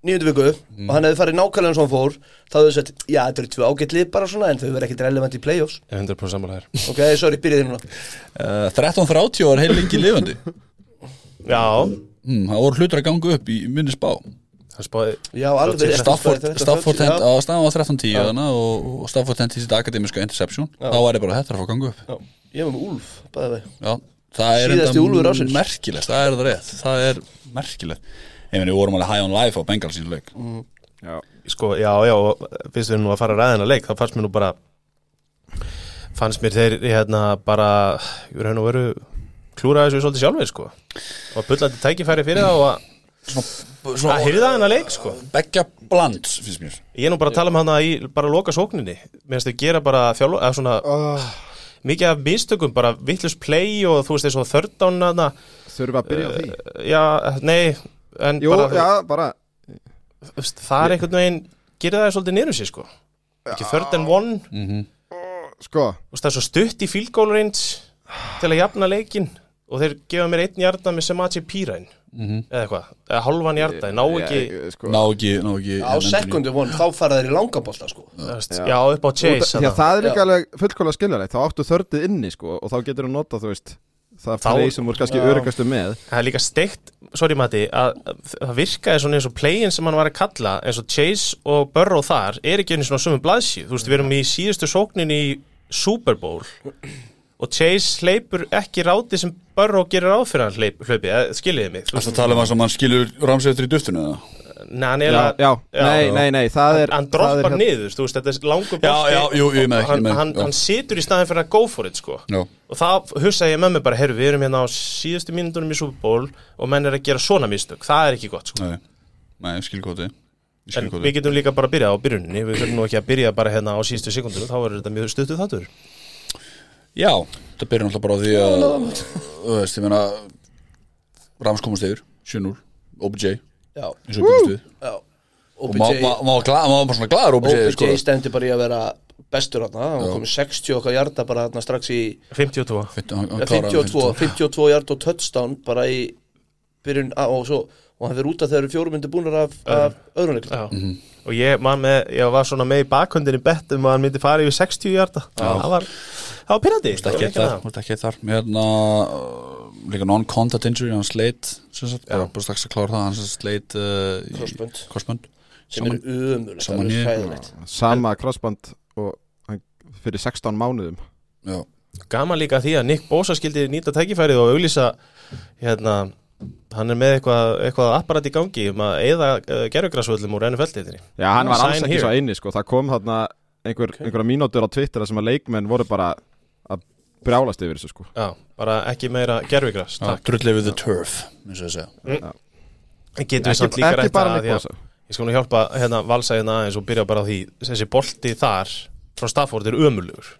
Níundu viku. Og hann hefði farið nákvæmlega eins og hann fór. Þá hefðu sett, já þetta eru tvö ágætt lið bara svona en þau verður ekkert relevant í playoffs. 100% sammálaðir ok, sorry, byrjið þið núna. Uh, 13.30 var heil lengi lifandi. Já, mm, Það voru hlutur að ganga upp í minni spá. Já, alveg Stafford, já, á staðan var 13.10 þarna og, og Stafford hent í sitt akademiska interception. Þá var ég bara þetta að fá að ganga upp. Já, ég var með Úlf, bæði vei Já, það er enda merkilegt, það er það rétt. Það er merkilegt við vorum alveg high on life á Bengals sínu leik Já, Sko, já, já, og fyrst við nú að fara að ræðina leik þá fannst mér nú bara fannst mér þeir hérna bara ég raun og veru klúra þessu svolítið sjálfur sko. Og bullandi tækifæri fyrir það og að, að hyrða hennar leik sko. Beggja bland, finnst mér. Ég er nú bara að tala um hana í bara loka sókninni mér finnst þau gera bara þjálf eða svona mikið af mistökum, bara vittlust play og þú veist hana þurfum við að byrja á því? Já, nei en Jú, bara, já, bara það er einhvern veginn gerir það svolítið niður sér sko. Ekki third and one. Sko, Þú veist, það er svo stutt í field goal range til að jafna leikin og þeir gefa mér einn hjarta með Semachi Píræn eða eitthvað, eða halvan hjarta ná ekki, ég, sko. Ná ekki, ná ekki á sekundu von, þá fara þeir í langabólta sko. Veist, já, upp á Chase þarna. það er líka Já. alveg fullkóla skiljanlegt. Þá áttu þördið inni sko Og þá getur þú nota, þú veist Það Þá- play sem voru kannski örugastu með. Það er líka steikt, sorry Matti að að það virkaði svona eins og playin sem hann var að kalla eins og Chase og Burrow þar er ekki einu svona sumum blaðsíð, þú veist, við erum í síðustu sóknin í Super Bowl og Chase hleypur ekki ráti sem Burrow gerir ráð fyrir hann hleyp, hlaupi, eða skiljiði mig þú Það tala um að sem hann skilur ramsið eftir í duftinu eða? Nei, hann er Já, að já, Já. nei, nei, nei Það er hann er droppar hérna- niður, þú veist, þetta er langur Já, bolti. já, jú, ég með, ég er hann, situr í staðin fyrir að go for it, sko. Já, og það hugsaði ég með mig bara, herru, við erum hérna á síðustu mínúndunum í Super Bowl og menn er að gera svona mistök, það er ekki gott, sko. Nei, nei, ég skil kóti Ég en við getum líka bara að byrja á byrjuninni. Við þurfum nú ekki að byrja bara hérna á síðustu sekundunum þá verður þetta mjög stuttuð þáttur. Já, það byrjar náttúrulega bara á því að Þú veist, ég meina Rams komast yfir, 7-0 OBJ, eins og byggjast við já. Og maður má bara svona glaður OBJ, sko. stendi bara í að vera bestur hann hann var komið 60 okkar hjarta bara hann strax í 52 Fitt- hann- hann ja, kláraði 52, 52 hjart og touchdown bara í byrjun á- og svo og hann fyrir út að þeir eru fjórum myndi búinir af, af öðrum leikla Já. Mhm. og ég, man með, ég var svona með í bakhundinni bett um að hann myndi fara yfir 60 hjarta það var, það var pyrrandi Þú ert ekki þar, þú ert ekki líka non-contact injury Hann sleit, bara, bara strax að klára það Hann sleit uh, Crossbund. Crossbund sem umulegt, er hræðilegt. Sama hann- fyrir 16 mánuðum. Já, gaman líka því að Nick Bosa skildi nýta tækifærið og auglýsa hérna, hann er með eitthvað, eitthvað apparat í gangi um að eða uh, gerfugrasvöllum úr NFL-deildinni Já, hann var alls ekki svo einni sko. Það kom þarna einhver, einhverja mínútur á Twitter þar sem að leikmenn voru bara að brjálast yfir þessu sko. Já, bara ekki meira gerfugras Já, Drullið við the turf og segja. Getum við Ekki, samt líka rætt að að Ég skal nú hjálpa hérna valsa hérna aðeins og byrja bara á því þessi bolti þar frá Stafford er ömulugur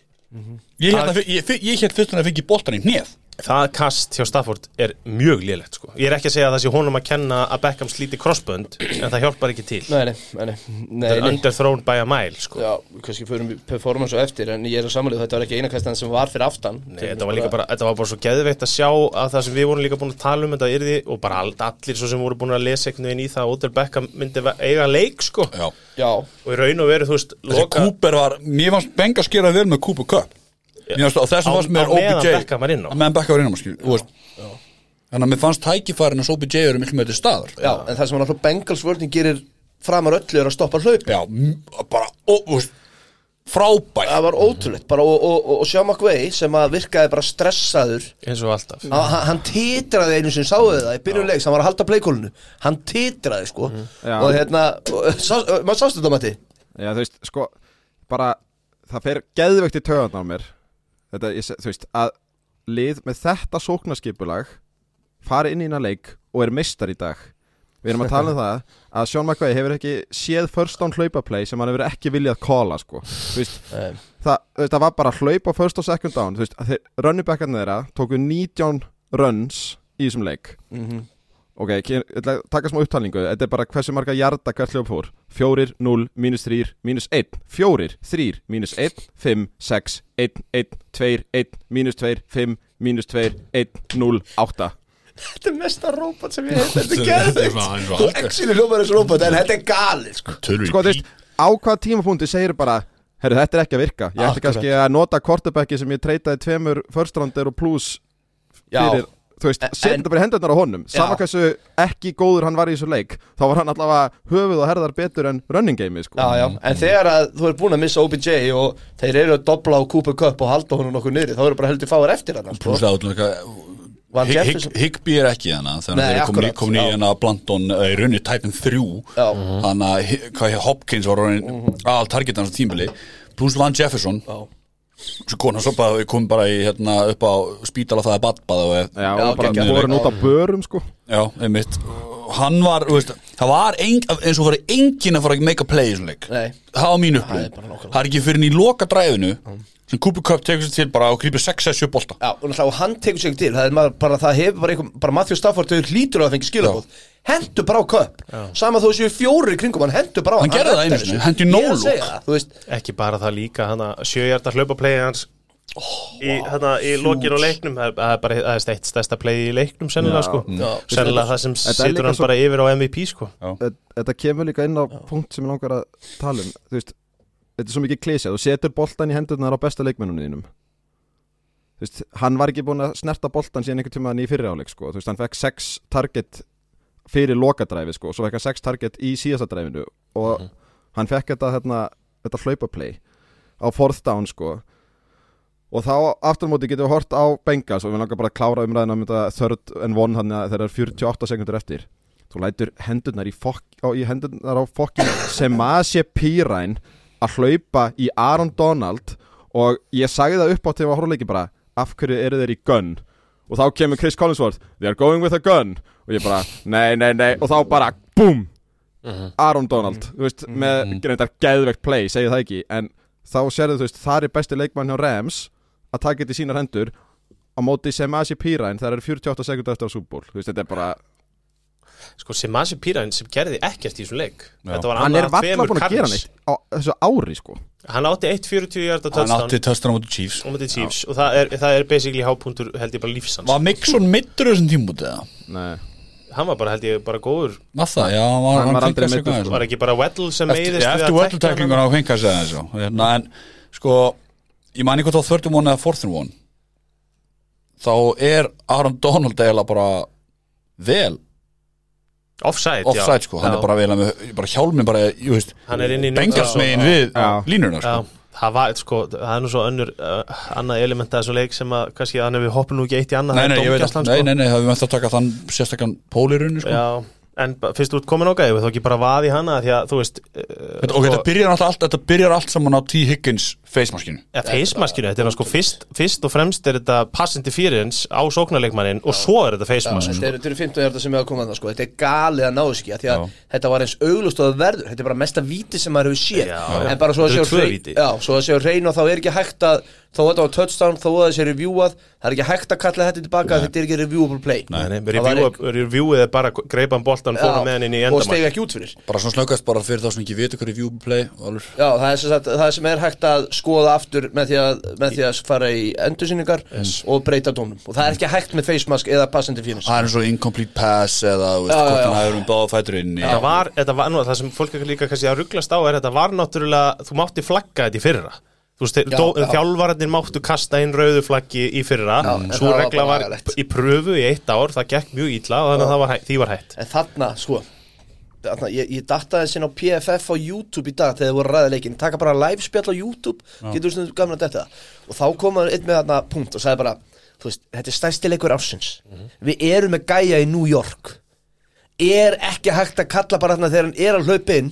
Ég held að- ég- held fyrst að það fengi boltan í hnið Það kast hjá Stafford er mjög lélegt sko. Ég er ekki að segja að það sé honum að kenna að Beckham slíti crossbönd en það hjálpar ekki til. Nei, nei, nei, nei, Það er underthrown by a mile sko. Já, kannski við performance og eftir en ég er að samanlega þetta var ekki einakastan sem var fyrir aftan. Nei, þetta var líka bara, þetta var bara svo geðveikt að sjá að það sem við vorum líka búin að tala um þetta yrði og bara all, allir svo sem voru búin að lesa einhvern veginn í það að Odell Beckham myndi eiga leik sko. Já. Já, og í raun og veru, þú veist, Cooper var, mér fannst Benga skera vel með Cooper Cup og þessum fannst mér OBJ meðan Beckham var inn á, skil þú veist. Þannig að mér fannst tækifærin að OBJ eru miklu með til staðar. Já, en það sem hann alltaf Bengals vörðin gerir framar öllu er að stoppa hlaup Já, bara, ó, Frábært. Það var ótrúlegt, bara og, og, og, og sjá McVay sem að virkaði bara stressaður. Eins og alltaf. Hann, hann- titraði einu sem sáðu það í byrjun leiks, hann var að halda pleikólinu Hann titraði sko. Já. Og hérna, og, sá, maður sástu þetta Matti? Já, þú veist, sko bara, það fer geðveikt í töðan á mér þetta, ég, þú veist, að lið með þetta sóknarskipulag fari inn í innan leik og er meistar í dag. Við erum að tala um það að Sean McVay hefur ekki séð first down hlaupaplay sem hann hefur ekki viljað kóla sko. það, það var bara hlaupa first og second down. Runnibackarnir þeirra tóku 19 runs í þessum leik ok, ég ætla að taka smá upptalningu. Þetta er bara hversu marga jarda hvert hljóp fór. 4, 0, mínus 3, mínus 1 4, 3, mínus 1 5, 6, 1, 1, 2, 1 mínus 2, 5, mínus 2 1, 0, 8 Þetta er mesta róbot sem ég hef Þetta er er og Þú aldrei. exinu hljómar þessu róbot en þetta er galið sko. Tölvi sko, þú veist, á hvaða tímapunkti segir bara herru, þetta er ekki að virka. Ég ætti Akkurat. kannski að nota quarterbacki sem ég treytaði tveimur first rounder og plus Já, fyrir, þú veist, setja þetta bara í hendurnar á honum. Sama hversu ekki góður hann var í þessu leik þá var hann allavega höfuð og herðar betur en running game sko. já, já, en þegar að þú er búin að missa OBJ og þeir eru að dobla á Cooper Cup og halda honum nokkuð niðri, þá eru bara heldur fáir eftir hann. Plus það Van Jefferson Higby er ekki hana Þannig að þeir komin í- hana Blanton uh, í raunni Typin 3 Já. Þannig að Hopkins var orðin aðal target hans á tímbili Plus Van Jefferson. Já. Svo konar svo bara, við komum bara í hérna upp á spítala það er badbað og já, Já, og bara geggjað. voru út á börum sko. Já, einmitt. Hann var, þú veist, það var ein, eins og var enginn að fara að make a play í þessum leik. Nei. Það var mín Það nákvæmlega. Það er ekki fyrir í loka dræfinu sem Cooper Cup tekur sér til bara og grípir 6-7 bolta. Já, og náttúrulega og hann tekur ekki til. Það er maður, bara, það hefur bara einhver, bara Matthew Stafford þau hlýtur að fengi skilabóð hendur bara á köp, sama þó séu fjóri í kringum hann, hendur bara á Hann gerði það einu það, þú veist, ekki bara það líka hana sjöjarta hlaupaplay hans í, hana, í lokin á leiknum það er- bara það er eitt stærsta play í leiknum sennilega sko. Já. sennilega það sem situr hann svo- bara yfir á MVP sko. Þetta- kemur líka inn á punkt sem ég langar að tala um. Þú veist, þetta er svo mikið klísja þú setur boltan í hendurnar á besta leikmennunum þínum. Þú veist, hann var ekki búinn að snerta boltan síðan einhvern tímaðan í fyrri áleik sko. þú veist, hann fekk 6 target fyrir lokadræfi sko, svo fekk hann 6 target í síðasta dræfinu. Og hann fekk þetta, hérna, þetta hlaupaplay á fourth down sko og þá aftur á móti getum við hort á Bengals og við langar bara að klára umræðina um þetta third and one þannig að þeir eru 48 sekundur eftir. Þú lætur hendurnar í, fokk, á, í hendurnar á fokkin Semasje Píræn að hlaupa í Aaron Donald og ég sagði það upp á til að horfa leiki bara af hverju eru þeir í gun og þá kemur Chris Collinsworth they are going with a gun. Og ég bara nei, nei, nei. Og þá bara BOOM Aaron Donald, þú veist, með reyndar geðvegt play, segi það ekki en þá sérðu, þú veist, það er besti leikmann hjá Rams að taka þetta í sínar hendur á móti Semasje Píræn það eru 48 sekundar eftir á Super Bowl þú veist, þetta er bara, sko Semasi Píræn sem gerði ekkert í þessum leik var hann er valla búin að gera neitt á þessu ári, sko hann átti 1.40 hjarta Hann átti töstan á móti Chiefs og Chiefs og það er, það er basically hápunktur held ég bara lífsans Var Mixon middur þessum tímúti eða? Nei. hann var bara held ég bara góður Var það? Já, hann var, Hann var meiddur, aðeins. sko. var ekki bara Weddle sem Eftir, meiðist eftir að völdutæklingun á já. Hérna, En sko Ég man ekki hvað þá 31 eða 41 Þá er Aaron Donald eiginlega bara vel. Offside, offside sko, hann Já. er bara vel með bara hjálmin bara, ég veist hann er inn í Bengals neutral megin zone. við Já. línuna sko. Það var, sko, það er nú svo önnur uh, annað element að þessu leik sem að kannski þannig að við hoppum nú ekki eitt í annað Nei, nei, nei, sko. nei, nei, það við möttum að taka þann sérstakann pólirunni, sko. Já, en fyrst ert komin á gæðu þá ekki bara vaði hana því að þú veist uh, Þetta- Ok, þetta byrjar alltaf allt, þetta byrjar allt saman á T. Higgins face-maskinu Ja, feismaskinu, þetta er sko fyrst, fyrst og fremst er þetta pass interference á sóknarleikmannin og svo er þetta feismask Þetta eru- þetta eru 15 hjarta sem er að koma þannig sko. Þetta er galið að náðu ekki Því að Já. þetta var eins auglust og það verður Þetta er bara mesta víti sem maður hefur séð Já, En bara svo að Þetta séu hrein- víti. Já, svo að séu hrein og þá er ekki hægt að Þó að þetta var touchdown, þó að þessi reviewað Það er ekki hægt að kalla þetta tilbaka Þetta er ekki reviewable play. Nei, nei, Það var review- reviewið er bara greipan boltan fórum með hann inn í og stegi endamark ekki út fyrir. Bara svona snöggast bara fyrir þá sem ekki vita hvað review play og Já, það er sem, sagt, það sem er hægt að skoða aftur með því að, með því að fara í endursýningar og breyta dónum og það er ekki hægt með face mask eða pass interference Það er eins og incomplete pass eða, um það sem fólk líka kannski að rugglast á er þetta var náttúrulega, þú mátti flagga þetta í fyrra Þú veist, þjálfararnir máttu kasta inn rauðu flaggi í fyrra. Svo það var regla var í pröfu í eitt ár, það gekk mjög ítla og þannig að það því var hætt. En þarna, sko þarna, Ég, ég dattaði sinna á PFF á YouTube í dag þegar þið voru ræðið leikin Taka bara live spjall á YouTube Getur þú stundum gaman að detta? Og þá kom hann einn með þarna punkt og sagði bara Þú veist, þetta er stærsti leikur ársins. Við erum með gæja í New York. Er ekki hægt að kalla bara þarna þegar hann er að hlaupa inn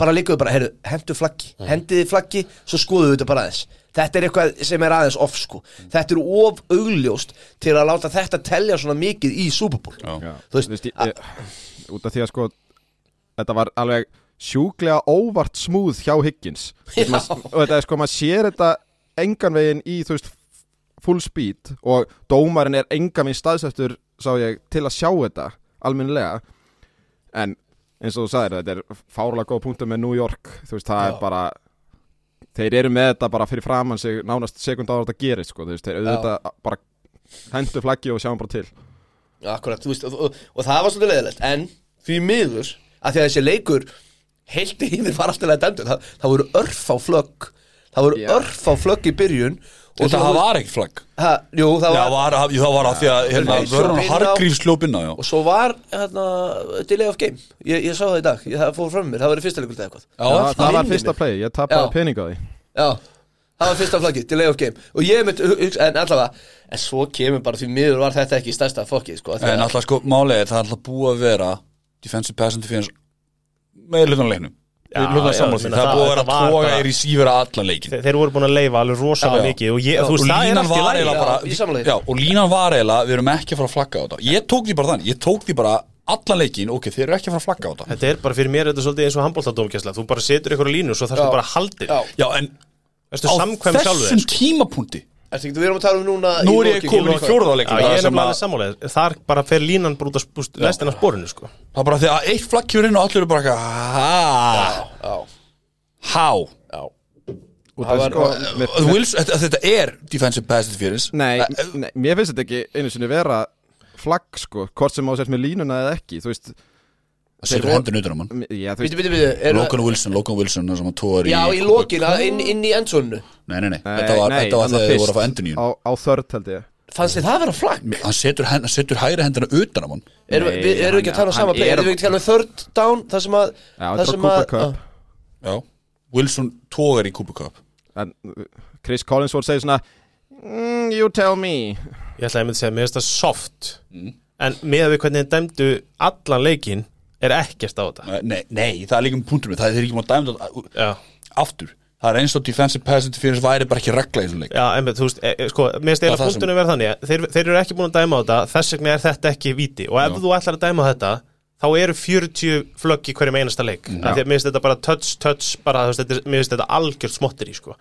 Bara líka við bara, heyrðu, hendu flaggi Hendiði flaggi, svo skoðum við þetta bara aðeins. Þetta er eitthvað sem er aðeins off sko. Þetta er of augljóst til að láta þetta telja svona mikið í Super Bowl. Já. Þú veist, Þú veist, ég, ég, út af því að sko þetta var alveg sjúklega óvart smúð hjá Higgins. Og þetta er sko, maður sér þetta engan veginn í, þú veist full speed og dómarinn er engan veginn staðseftur, sá ég, til að sjá þetta almennilega. En eins og þú sagðir, þetta er fárlega góð punktur með New York, þú veist, það Já. er bara þeir eru með þetta bara fyrir framann sig nánast sekund á þetta gerist, sko, þú veist, þeir auðvitað bara hendu flaggi og sjáum bara til. Akkurat, þú veist, og, og, og það var svolítið leðilegt En því miður, að því að þessi leikur Heilt yfir var alltaf að dæmdu það, það voru örf á flögg. Það voru Já. örf á flögg í byrjun og það var ekkert flagg. Ha, Jú, það Já, var jú, það var að því að hérna, Vörun á, já. Og svo var, hérna, delay of game. Ég, ég sá það í dag, ég, það fór fram mér. Það var í fyrsta leikur eða eitthvað. Já, Já, það var fyrsta play, ég tapaði Já. pening á því. Já, það var fyrsta flaggi, delay of game. Og ég mynd, hugsa, en allavega En svo kemur bara því miður var þetta ekki stærsta fokkið, sko En að- alltaf sko, er, það er alltaf búið að vera Defensive pass interference Með Það búið að bara- er í sífera allan leikin Þeir, voru búin að leifa alveg rosalega mikið og línan var eiginlega, við erum ekki að fara að flagga á þetta. Ég tók því bara þannig, ég tók því bara allan leikin Ok, þeir eru ekki að fara að flagga á þetta. Þetta er bara fyrir mér þetta er svolítið eins og handbóltadómkjæsla Þú bara setur ykkur línu og svo þarfst þú bara að Erstu á þessum sko? tímapunkti Ertu ekki, við erum að tala um núna Nú í er ég komin í Já, ég er nefnilega sammálega Þar bara fer línan bara út að spúst lestina spórinu sko. Það er bara því að eitt flagg kjör inn og allir eru bara eitthvað "Ha? Já, How? já. Út Það af var- sko, þetta, er defensive pass interference. Nei, nei, mér finnst þetta ekki einu sinni vera flagg sko, hvort sem á sett með línuna eða ekki þú veist, Það setur hendur utan á mann býtu er, Logan Wilson, Logan Wilson það sem hann tóður í Já, í lokina, inn, inn í endsónu Nei, nei, nei, þetta var, nei, þetta var þegar þið voru að fá endur nýjum á, á þörd held ég. Fannst þið það vera flagg? Hann setur, hann setur hægri hendina utan á mann. Erum Nei, við erum við ekki að tala um hann- sama hann play er- Erum við ekki að tala um third down Það sem að Já, það þetta sem var að- Cooper Cup. Já. Wilson tóður í Cooper Cup. En uh, Chris Collinsworth segir svona mm, you tell me. Ég ætla að ég myndi segja, mér finnst það soft. En með við hvernig þeir dæmdu allan leikin Er ekkert á þetta. Nei, nei, það er líka um punktur með Það er þeir ekki mátt dæma þetta Já, aftur Það er eins og defensive pass interference væri bara ekki regla í þessum leik já en þú veist, e, e, sko, mér er sem- punktunum verð þannig að þeir, þeir eru ekki búin að dæma á þetta Þess vegna er þetta ekki víti Og ef Já. þú ætlar að dæma á þetta Þá eru 40 flögg í hverjum einasta leik Mm, Af Því að mér finnst þetta bara touch, touch bara, þú veist, þetta, er- Mér finnst þetta algjört smottir í sko.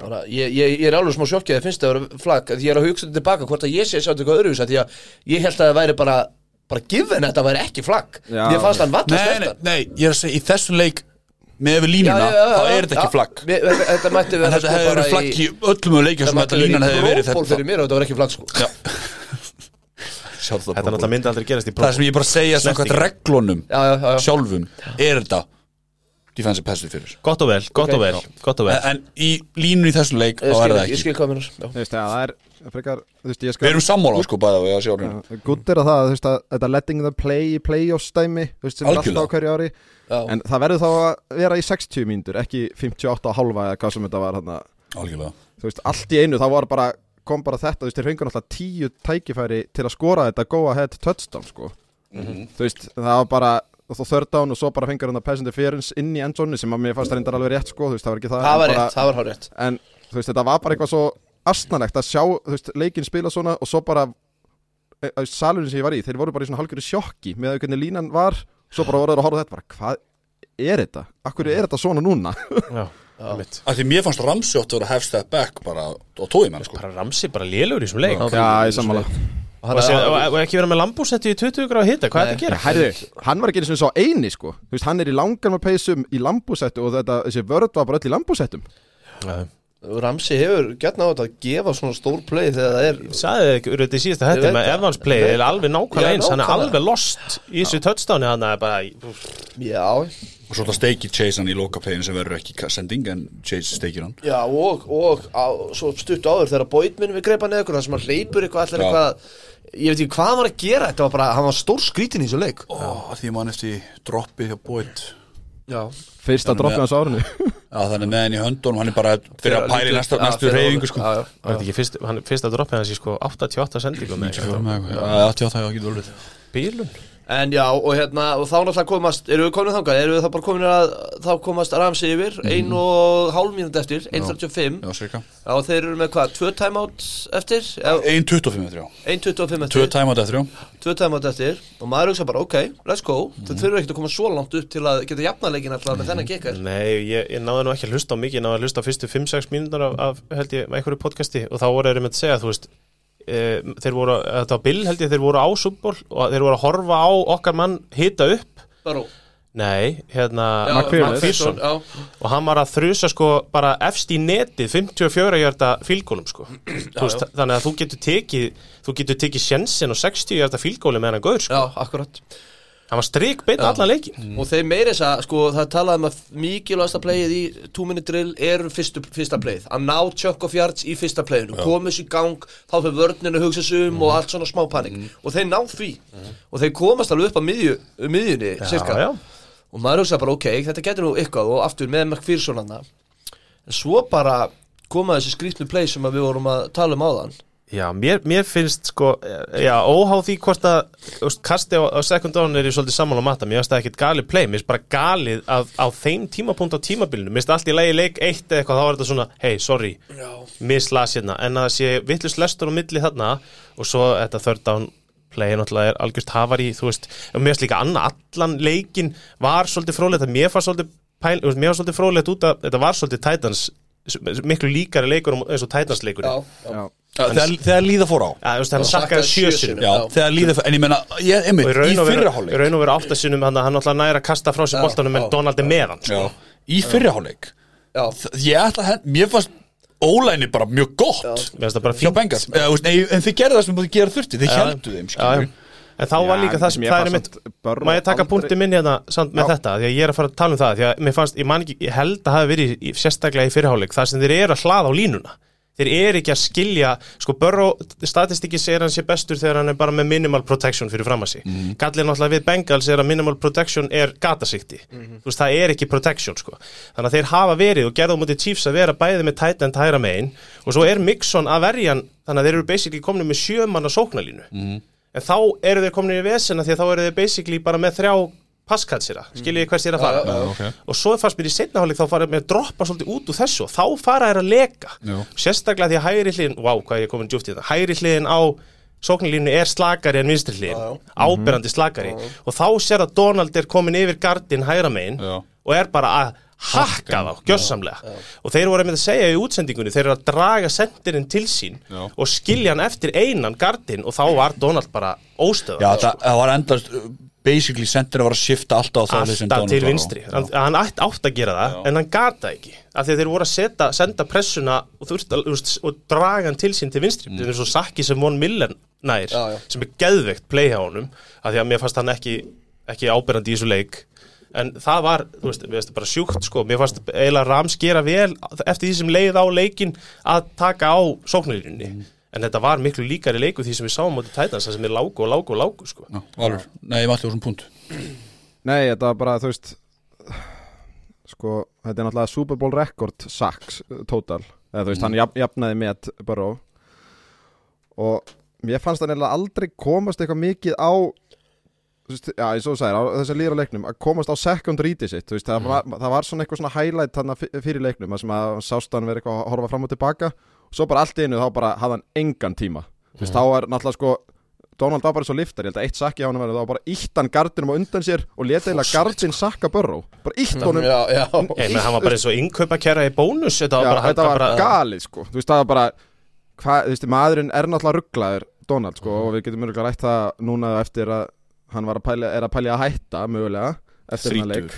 Bara, ég, ég, ég er alveg smá sjokkið að finnst það að vera flagg Því ég er að hugsa þetta tilbaka hvort að ég sé að sjá eitthvað öðruvísa Því að ég held að það væri bara bara given að þetta væri ekki flagg Já. Ég fannst hann valla Nei, nei, nei, ég er að segja Í þessum leik með við línuna þá er þetta ekki flagg. Þetta mætti vera þetta hefði verið flagg í öllum um leikjum sem þetta línan hefði verið Þetta. fyrir mér og þetta var ekki flagg sko. Já. Það Þetta er náttúrulega myndi aldrei gerast í Það próf sem ég bara segja Snerting. reglunum Já, já, já, já. sjálfum er þetta defensive pass fyrir. Gott og vel, gott og vel, gott og vel. En, en í línun í þessum leik þá er það ég ekki. það er frekar, þú veist, Við erum sammála sko bæða við sjá hérna Gutt er að það, þú veist, að þetta letting the play þú veist, sem er alltaf á hverju ári. Já, En það verður þá að vera í 60 mínútur, ekki 58 og halva eða hvað sem þetta var þú veist, allt í einu, þá var bara kom bara þetta, þú þeir fengur náttúrulega tíu tækifæri til að skora þetta go ahead touchdown, sko. Þú veist, það var bara og þá third down og svo bara fengur hann að pass interference inn í endzónu sem að mér fannst það reyndar alveg rétt, sko þú það var ekki það Það var rétt, það var hár rétt en þú veist, þetta var bara eitthvað svo astnalegt að sjá, veist, leikinn spila svona og svo bara, e, salurinn sem ég var í þeir voru bara í svona hálfgjörðu sjokki með að hvernig línan var, svo bara voru þeir að horfa þetta bara, hvað er þetta? Akkur er þetta svona núna? Já, mitt Af því mér fannst Ramsey átt að vera half step back bara og tói menn sko. Bara Ramsi bara lélugur í þessum leik. Já, ég sammála. Og ekki vera með lambúsetti í 20 gráð hita, hvað er þetta að gera? Hann var ekki eins og svo eini sko. Hann er í langan með peysum í lambúsettu og þetta, þessi vörð var bara öll í lambúsettum Já. Ramsey hefur gert nátt að gefa svona stór play þegar það er Sæði ekki úr þetta í síðasta Ég hætti með það. Evans play Ég veit er alveg nákvæmlega eins, hann er alveg lost í þessu touchdowni hann er bara Já, og svo það steikir Chase hann í lokaplegin sem verður ekki sending en Chase steikir hann. Já og, og á, svo stutt áður þegar Boyd minn við greipa neður það sem hann hleypur eitthvað allir eitthvað Ég veit ekki hvað hann var að gera, þetta var bara, hann var stór skrítin í þessu leik. Ó, því mann eftir droppið hjá Já, Fyrsta droppið hans á árinu. Já, þannig með henni í höndunum, hann er bara fyrir að pæli næsta, næstu reyfingu sko. Já, já, Var þetta ekki fyrst, hann, fyrsta droppið hans í sko 88 sendingum með eitthvað? Já, 88, já, getur alveg bílun En já, og hérna, og þá náttúrulega komast, eru við komin þangað, eru við þá bara komin að, þá komast Ramsey yfir, ein og hálf mínúti eftir, 1.35, Já, cirka. Já, og þeir eru með hvað, tvö timeout eftir, já, 1.25 eftir, já. 1.25 Tvö eftir, time eftir, já. Tvö timeout eftir, og maður hugsa bara, ok, let's go, þeir þurfa ekkert að koma svo langt upp til að geta jafnaleikin alltaf með þennan kikkar. Nei, ég, ég náði nú ekki að hlusta á mikið, ég náði að hlusta á fyrstu 5-6 mínútur af, af, held ég, voru þeir voru, þetta var Bill held ég, þeir voru á Súból og þeir voru að horfa á okkar mann hita upp, Bara, nei, hérna Já, og hann var að þrusa sko bara efst í netið 54 hjarta fílgólum sko. Þú veist, þannig að þú getur tekið þú getur tekið sjensin og 60 hjarta fílgóli með hann gaur sko, já, akkurat. Hann var strik beint Já. allan leikin Og þeir meiri þess að, sko, það talaði um að mikilvægasta playið í 2 minute drill er fyrstu, fyrsta playið. Að ná chunk of yards í fyrsta playinu, komast í gang, þá fyrir vörninu að hugsa sig um og allt svona smá panik. Og þeir ná því. Og þeir komast alveg upp á miðju, miðjunni, cirka. já. Og maður hugsa bara, ok, þetta getur nú eitthvað og aftur með McPherson hann. En svo bara koma þessi skrýtnu play sem að við vorum að tala um áðan. Já, mér, mér finnst sko, já, óháð því hvort að veist, kasti á, á second down er ég svolítið sammála að matta, mér finnst það ekkit galið play. Mér finnst bara galið að á þeim tímapunkt á tímabilinu, mér finnst allt í lagi leik eitt eða eitthvað, þá er þetta svona, hey, sorry mislas hérna, en að það sé vittlust lestur á milli þarna og svo þetta third down play náttúrulega er algjörst hafar í, þú veist, og mér finnst líka annað, allan leikin var svolítið frólægt, að mér fannst svolítið pæl, mér var svolítið frólægt út að þetta var svolítið Titans miklu líkari leikur eins og Titans leikur Já, Já, Já, þegar, þegar líða fór á. Já, þú veist, hann Já. sakkaði Sakkaði sjö sjö sinum Já, þegar líða fór, en ég menna, ég, einmitt, í fyrraháleik í raun og veru áttasinum hann, alltaf næra að kasta frá sér Já, boltanum en. Donald er með hann Já, sko. í fyrraháleik já, Ég ætla að hend, mér fannst ólæni bara mjög gott. Það hjá nei, En þið gerðu það sem þið gera þurfti, þið heldu þeim. En þá var líka það sem það er mitt Má ég taka punkti minn hérna samt með Já. þetta? Því að ég er að fara að tala um það Því að mér fannst, ég man ekki, ég held að hafa verið í, sérstaklega í fyrirháleik Það sem þeir eru ekki að skilja Sko Burrow, statistikki segir hann sé bestur Þegar hann er bara með minimal protection fyrir fram að sig. Mm. Gallið náttúrulega við Bengals er að minimal protection er gatasikti Þú veist, það er ekki protection sko. Þannig að þeir hafa verið og gerðu á mútið Chiefs að vera bæði með tight end hæra megin Og svo er Mixon að verja hann. Þannig að þeir eru basically komni með sjömanna sóknarlínu. En þá eru þeir komin í vesena því að þá eru þeir basically bara með þrjá passkatsira, skiljið hvers ég er að fara? Já, já. okay. og svo fannst mér í setnaháleik þá fara með að droppa svolítið út úr þessu og þá fara þeir að leka. Já. sérstaklega því að hægri hliðin, wow, hvað er ég komin djúpt í þetta. Hægri hliðin á sóknarlínu er slakari en vinstri hliðin, áberandi slakari. Og þá sér að Donald er komin yfir gardin hægra megin og er bara að hakka þá, gjössamlega og þeir voru með að segja í útsendingunni þeir eru að draga sendirinn til sín Já. og skilja hann eftir einan gardin og þá var Donald bara óstöða Já, það, það var endast basically að vera að shifta alltaf á það alltaf til var vinstri. Hann, hann ætti átt að gera það en hann gata ekki. Af því að þeir voru að setja, senda pressuna og, veist, veist, og draga hann til sín til vinstri. Mm. þetta er svo sakki sem von Miller nær Já, já. sem er geðveikt play hjá honum af því að mér fannst hann ekki, ekki áberandi í þessu leik. En það var, þú veist, það bara sjúkt sko, mér fannst eiginlega Rams gera vel eftir því sem leið á leikin að taka á sóknarlinni en þetta var miklu líkari leiku því sem við sáum á Titans, það sem er lágu og lágu og lágu sko. Já, Valur, nei, ég mætti á svona punkt Nei, þetta var bara, þú veist Sko, þetta er náttúrulega Super Bowl record sacks uh, total. Eða þú veist, hann jafn, jafnaði með Burrow. Og mér fannst hann eiginlega aldrei komast eitthvað mikið á þú veist, já, eins og þú sagðir, á þessar líra leiknum að komast á second readi sitt, þú veist, það, var, það var svona eitthvað svona highlight þarna fyr- fyrir leiknum þar sem að sást hann verið eitthvað að horfa fram og tilbaka. og svo bara allt einu þá bara hafði hann engan tíma. Þú veist, þá var náttúrulega sko Donald var bara svo liftar, ég held að eitt sakki á hann verið þá var bara ítt hann gardinum á undan sér og leta eiginlega gardin sakka Burrow. Bara ítt honum. Já, já. Ég menn, hann var bara eins og innkaupa kæra í bónus. Þetta var Já, bara, þetta var bara galið sko. Þú veist það var bara hva, þú veist, Maðurinn er náttúrulega rugglaður Donald sko Og við getum mjög rætt það núna eftir að Hann var að pæla, er að pælja að hætta mögulega Eftir hennar leik.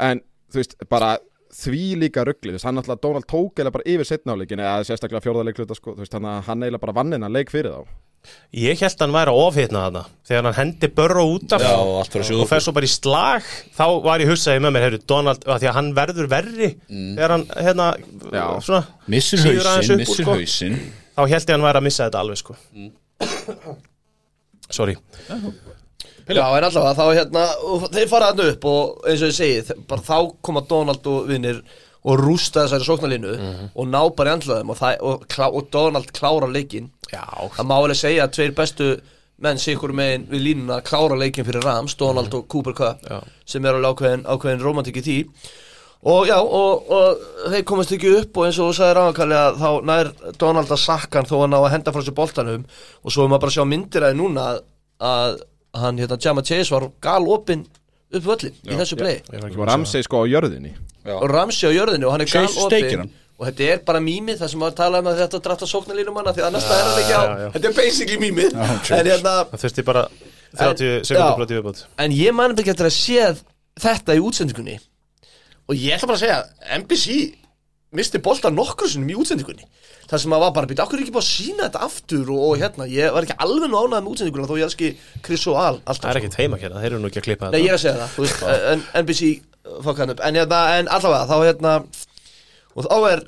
En þú veist bara Því líka ruggli, þú veist, hann náttúrulega Donald tók eða bara yfir setnáleikin eða sérstaklega fjórða leikluta sko, þú veist, hann, hann eiginlega bara vann hennar leik fyrir þá. Ég held hann væri að ofhitna þarna Þegar hann hendi börra út af Já, að og fer svo bara í slag. Þá var ég hugsaði með mér, heyrðu, Donald að því að hann verður verri þegar hann, hérna, Já. svona Missir úr, missir sko. hausinn. Þá held ég hann væri að missa þetta alveg, sko. Sorry Já, en allavega þá hérna þeir fara þarna upp og eins og ég segi bara þá koma Donald og vinnir og rústa þessari sóknarlínu og ná bara í andlaðum og, og, og Donald klára leikinn. Já, það má alveg segja að tveir bestu menn sikur megin við línuna klára leikinn fyrir Rams, Donald og Cooper Cup Já. sem er alveg ákveðin, ákveðin romantik í því. Og já, og, og þeir komast ekki upp og eins og þú sagði ráðankalli að þá nær Donald að sakka hann þó hann á að henda frá sér boltanum. Og svo er maður bara að sjá myndir að núna að hann, hérna, Jama Chase var galopin upp völlin í þessu play. Ekki Og að Ramsey sko á jörðinni. Og Ramsey á jörðinu og hann er galopin hann. og þetta er bara mýmið það sem maður tala um að þetta drætta sóknarlínum manna því annars það er hann ekki á. Já, já. þetta er basically mýmið. En hérna Það þurfti bara 30 sekundur já. blóti viðbútt En ég man ekki eftir að sé þetta í útsendingunni. Og ég ætla bara að segja NBC misti bolta nokkur sinnum í útsendingunni. Það sem að var bara býta Akkur er ekki búið að sína þetta aftur og, og hérna Ég var ekki alveg nú ánægð með útsendinguna Þó ég elski Chris og Al alltaf, Það er ekkert heima hérna, þeir eru nú ekki að klippa Nei, ég er þetta. að segja það þú veist, en, NBC fokkaði hann upp. En, hérna, en allavega, þá hérna Og þá er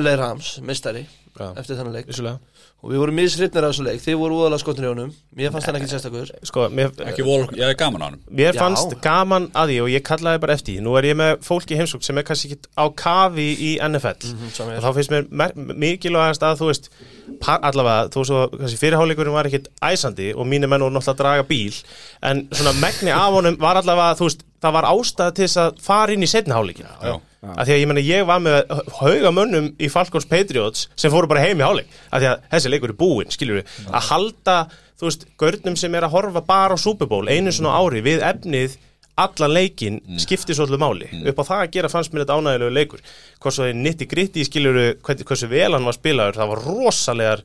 LA Rams, mistari Já. Eftir þennan leik. Vissulega Og við vorum misrittnir af þessu leik. Þið voru úðalega skotin í honum. Mér fannst hann ekki sérstakur. Sko, mér, Ekki vol, ég er gaman á hann Mér Já. fannst gaman að því og ég kallaði bara eftir því. Nú er ég með fólk í heimsók sem er kannski ekki á kafi í NFL sama og þá finnst mér mikilvægast að þú veist pa- allavega, þú svo kannski fyrirháleikurinn var ekkit æsandi og mínir menn voru náttúrulega að draga bíl en svona megni af honum var allavega, þú veist, það var ástæða til þess að fara inn í setni háleikin Já. Að því að ég menna ég var með hauga mönnum í Falcons Patriots sem fóru bara heim í háleik að því að þessi leikur er búinn, skiljur við að halda, þú veist, görnum sem er að horfa bara á Super Bowl einu svona ári við efnið allan leikin skiptir svolítið máli. Upp á það að gera fannst mér þetta ánægilegu leikur. Hvort svo nitti gritti skilur hversu vel hann var spilaður, það var rosalegar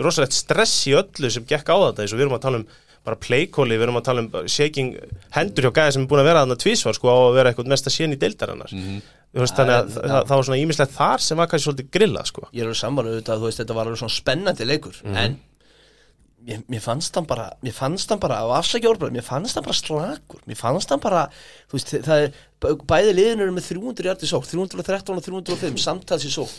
rosalegt stress í öllu sem gekk á þetta. Eins og við erum að tala um bara playkóli, við erum að tala um shaking hendur hjá gæði sem er búin að vera þarna tvísvar sko á að vera eitthvað mesta sén í deildarinnar. Þú veist þannig að það, það var svona ímislegt þar sem var kannski svolítið grillað sko. Ég er alveg sammála auðvitað, þú veist, þetta var alveg svona spennandi leikur. En mér, mér fannst hann bara, mér fannst hann bara, á afsækja orðbræð Mér fannst hann bara slakur, mér fannst hann bara Þú veist, það er, bæði liðin eru með 300 hjarti sók 313 og 305, samtals í sók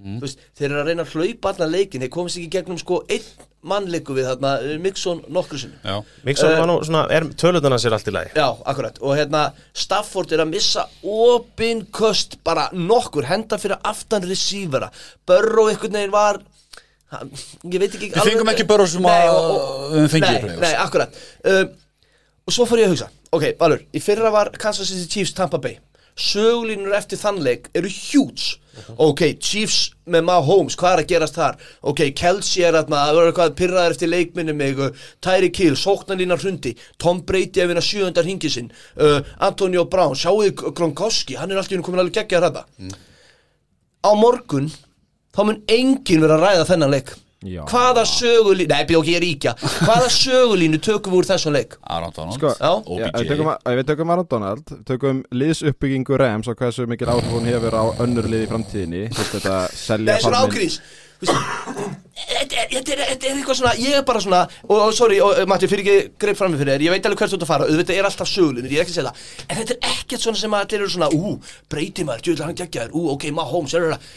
Þú veist, þeir eru að reyna að hlaupa allan leikin Þeir komist ekki gegnum sko einn mannleiku við þarna, eh, Mixon nokkru sinni. Já, Mixon Eh, var nú svona, er tölutana sér allt í lagi. Já, akkurat, og hérna Stafford er að missa opin köst bara nokkur, henda fyrir aftan receivera, Burrow einhvern veginn var hann, ég veit ekki Við fengum ekki Burrow sem Nei, að- við í Nei, nei, akkurat. Um, og svo fór ég að hugsa ok, Valur, í fyrra var Kansas City Chiefs Tampa Bay. Sögulínur eftir þannleik eru huge ok, Chiefs með Mahomes, hvað er að gerast þar? Ok, Kelsey er að maður eitthvað pyrraðar eftir leikminni mig uh, Tyreek Hill, sóknarlínar hrundi Tom Brady að vinna sjöundar hingi sinn uh, Antonio Brown, sjáuði Gronkowski? Hann er alltaf komin alveg geggja að ræða á morgun þá mun enginn vera að ræða þennan leik Já. hvaða sögulínu, nei, bjók ég er íkja hvaða sögulínu tökum við úr þessum leik? Aron Donald Sko, Já. Við OBJ tökum, við tökum Aaron Donald, tökum liðsuppbyggingu Rams og hversu mikil áhrif hún hefur á önnur lið í framtíðinni þetta selja Nei, svona veist, Þetta er, er, er eitthvað svona Ég er bara svona Og, og sorry, og, Matti, fyrir ekki greip fram með fyrir þér Ég veit alveg hvert þú ert að fara Auðvitað er alltaf sögulinir, ég er ekki að segja það. En þetta er ekkert svona sem að allir eru svona Ú, breyti maður, djöðlega hann geggjaður Ú, ok, Mahomes, er það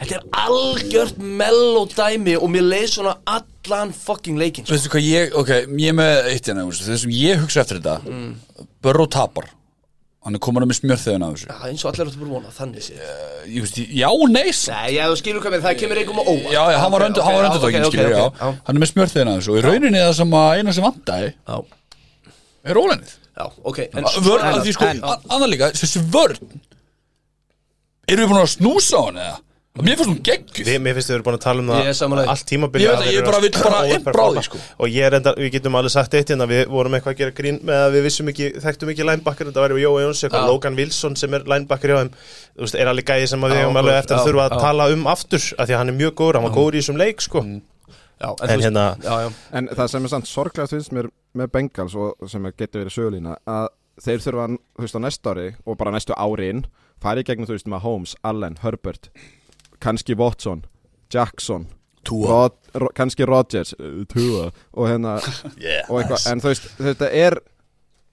Þetta er algjört mellodæmi Og mér leið svona allan fucking leikinn sko. Veistu hvað ég, ok, ég með eitt hérna, þú veist, það sem ég hugsa eftir þetta Mm. Burrow tapar. Hann er komin með smjörþeðin af þessu. Já, eins og allir áttu bara vona, þannig sé ég veist, já og nei já, þú skilur hvað með það kemur einhverjum á óvart. Já, já, hann var Ok, öndu, ok, hann var já, öndu ok, ok, skilur, já, hann er með smjörþeðin af þessu og í rauninni það sem að eina sem vandaði Já, er rólennið já, ok en, vörn, að því sko, annar líka þessi vörn erum við búin að snúsa á hann eða mér finnst hún geggjuð. Við, mér finnst við erum búin að tala um það allt tímabili Ég veit að ég bara vill bara innbráði, sko. Og ég er enda, við getum alveg sagt eitt hérna Við vorum eitthvað að gera grín með að við vissum ekki Þekktum ekki linebacker, þetta var Jóa Jóns eitthvað Já. Logan Wilson sem er linebacker hjá þeim. Þú veist, er alveg gæði sem að við hefum alveg eftir að þurfa að tala um aftur af Því að hann er mjög góður, hann var góður í þessum leik sko. Já, en, En þú hérna- Já, já, En það sem er samt sorglegast finnst mér með Bengals og sem er getur verið sögulína að þeir þurfa, þú veist, á næsta ári og bara næstu árin fara í gegnum, þú veist, með Holmes, Allen, Herbert kannski Watson, Jackson Rod, Ro, kannski Rodgers uh, Tua og hérna yeah. og eitthvað, en veist, þetta er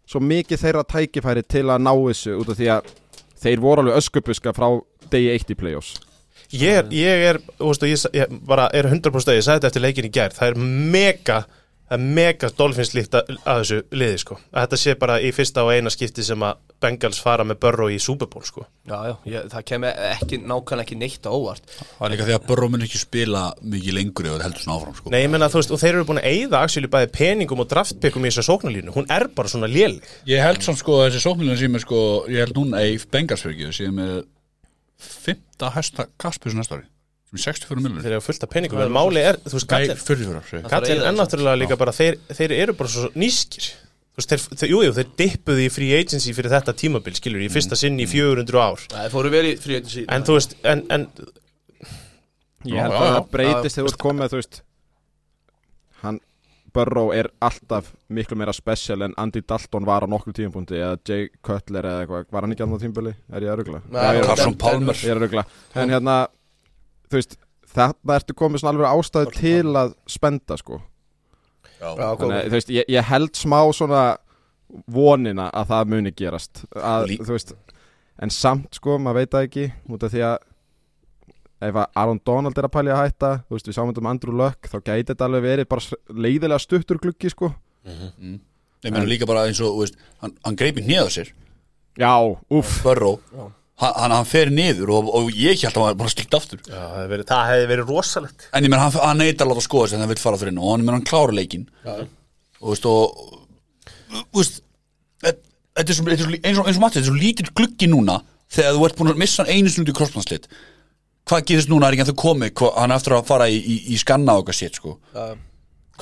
svo mikið þeirra tækifæri til að ná þessu út af því að þeir voru alveg öskubuska frá degi eitt í play-offs. Ég er, ég er, og ég, ég bara er 100% ég sagði þetta eftir leikin í gær Það er mega, það er mega dolphins líkt að, þessu liði sko. Að Þetta sé bara í fyrsta og eina skipti sem að Bengals fara með Burrow í Super Bowl sko. Já, já ég, Það kemur ekki, nákvæmlega ekki neitt á óvart. Það er líka því að Burrow mun ekki spila mikið lengur það heldur svona áfram sko. Nei, ég menna, þú veist, og þeir eru búin að eyða actually bæði peningum og draftpickum í þessa sóknarlínu. Hún er bara svona léleg. Ég held samt sko að þessi sóknilin sem er sko ég held núna í Bengalsfyrkju sem er fymta sem er 64 miljonir Þeir eru fullt af peningum, en máli er, þú veist, Nei, gallin 44 segi ég. Það þarf að Gallin er náttúrulega líka bara, þeir, þeir eru bara svo nískir Þú veist, þeir, þeir, jú, þeir dippuðu í free agency fyrir þetta tímabil, skilur, í fyrsta sinn í 400 ár. Það fóru vel í frí agency. En þú veist, en, en Ég held að það breytist þegar þú ert komið, þú veist hann, Burrow er alltaf miklu meira special en Andy Dalton var á nokkuð tímapunkti eða Jay Cutler eða eitthvað, var hann ekki annað tímbili? Er ég að að Carson Palmer. Ég er að rugla. En hérna, þú veist þetta ertu komið svona alveg ástæðu til að spenda sko. Já, Þannig, góð þú veist, ég, ég held smá svona vonina að það muni gerast. Að, Lí- þú veist, en samt sko, maður veit það ekki út af því að ef að Aaron Donald er að pælja að hætta þú veist, við sáum þetta um Andrew Luck þá gæti þetta alveg verið bara leiðilega stuttur gluggi sko. Ég meina líka bara eins og þú veist, hann, hann greipi á sér. Já, uff Burrow hann, hann, hann fer niður og, og ég held að hann var bara stíkt aftur. Já, það hefði verið, það hefði verið rosalegt. En ég meina hann, hann neitar að láta skoða sig en hann vil fara fyrir inn og hann meina hann klára leikin og þú veist og þú veist eins og, eins og Matti, þetta er svo lítill gluggi núna þegar þú ert búin að missa hann einu stundu í krossmannslit hvað gerist núna? Er ekki að þú komi hva, hann er eftir að fara í, í, í skanna og eitthvað sétt sko. Já,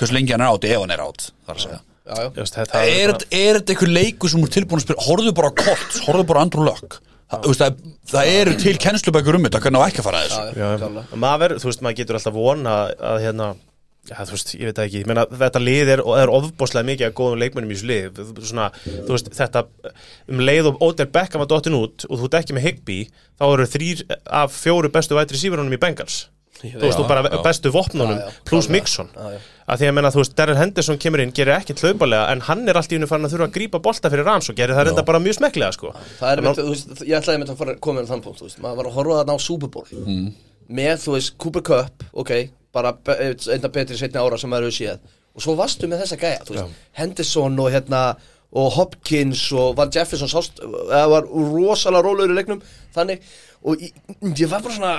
hversu lengi hann er átt ef hann er átt þar að segja. Já, já. Just, þetta er, er þetta- er þetta einhver leikur sem er tilbúin að spila? Horfðu bara á Colts, horfðu bara á Andrew Luck það, það, það eru til kennslubækur um þetta hvernig á ekki að fara að þessu? Já, maður, þú veist, maður getur alltaf vona að hérna Já, þú veist, ég veit ekki, ég meina, þetta lið er, er ofbáslega mikið að góðum leikmennum í þessu lið. Svona, þú veist, þetta um leið og Odell Beckham var dottin út og þú ert ekki með Higby, þá eru þrýr af fjóru bestu vætri sífurunum í Bengals þú veist, þú bara já. bestu vopnunum Já, já, pluss. Mixon. Já, já. að því að menna, þú veist, Darren Henderson kemur inn gerir ekkert hlaupalega, en hann er allt í unni farin að þurfa að grípa bolta fyrir Rams og gerir það reynda bara mjög smekklega, sko. Það er, með, þú veist, ég ætlaði með að fara komin á þann punkt, þú veist, maður var að horfa þarna á Super Bowl. Mm. með, þú veist, Cooper Cup, ok, bara be- einna betri setni ára sem maður hefur séð. Og svo varstu með þessa gæja, þú veist, Henderson og hérna, og Hopkins og Van Jefferson sást, það var rosalega rólegur í leiknum, þannig og ég, ég var bara svona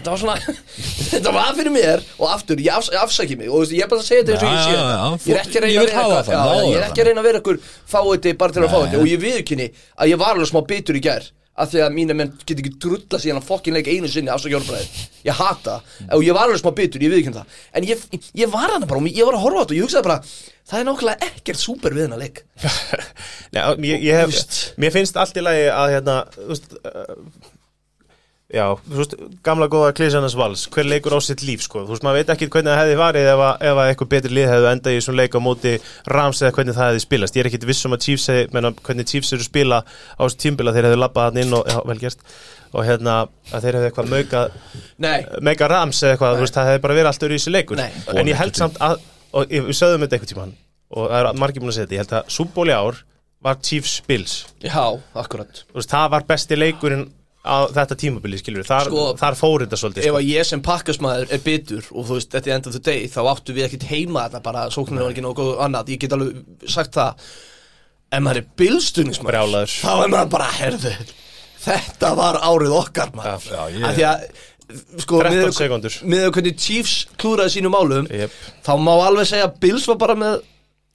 þetta var svona, þetta var fyrir mér og aftur, ég, afs, ég afsæki mig. Og ég er bara að segja þetta eins og ég sé já, já, ég er ekki að reyna að vera eitthvað- ég er ekki að reyna að vera ykkur fáiði bara til að Nei. fáiði og ég viðkynni að ég var alveg smá bitur í gær af því að mínu menn get ekki drulla síðan að fokkin leik einu sinni afsaka hjálpræði ég hata það. Og ég var alveg smá bitur, ég viðkynni það. En ég, ég var hann bara og ég var að horfa á þetta og ég hugsaði bara það er nákvæmlega ekkert súper við hennar leik. Já, ég, ég hef, mér finnst allt í lagi að hérna, þú veist, já, þú veist, gamla góða klísjarnas vals, hver leikur á sitt líf, sko, þú veist, maður veit ekki hvernig það hefði varið ef að, ef að eitthvað betri lið hefði endað í svona leik á móti Rams eða hvernig það hefði spilast, ég er ekkit viss um að Chiefs hefði, menna, hvernig Chiefs eru spila á þessu tímbila þeir hefði labbað hann inn og, já, vel gerst, og hérna, að þeir hefði eitthvað mauka, nei, mega Rams eða eitthvað, þú veist, það hefði bara verið allt öru í þessu leikur, Nei. en ég held samt að, og ég- við sögðum þetta eitthvað tímann, og það er margir búin að segja þetta, ég held að Bowl í ár var Chiefs Bills. Já, akkurat. Þú veist, það var besti leikurinn á þetta tímabili, skilur þar, Sko, þar fór þetta svolítið ef sko. að ég sem pakkasmaður er bitur og þú veist, þetta er endað þú deg þá áttu við ekkert heima þetta bara, sóknir var ekki og annað, ég get alveg sagt það. Ef maður er bilstunismar þá er maður bara, herðu þetta var árið okkar maður. Já, ég- af því að sko, 13 miðað- sekúndur. miðað við hvernig Chiefs klúraði sínum málum Jep. þá má alveg segja að Bills var bara með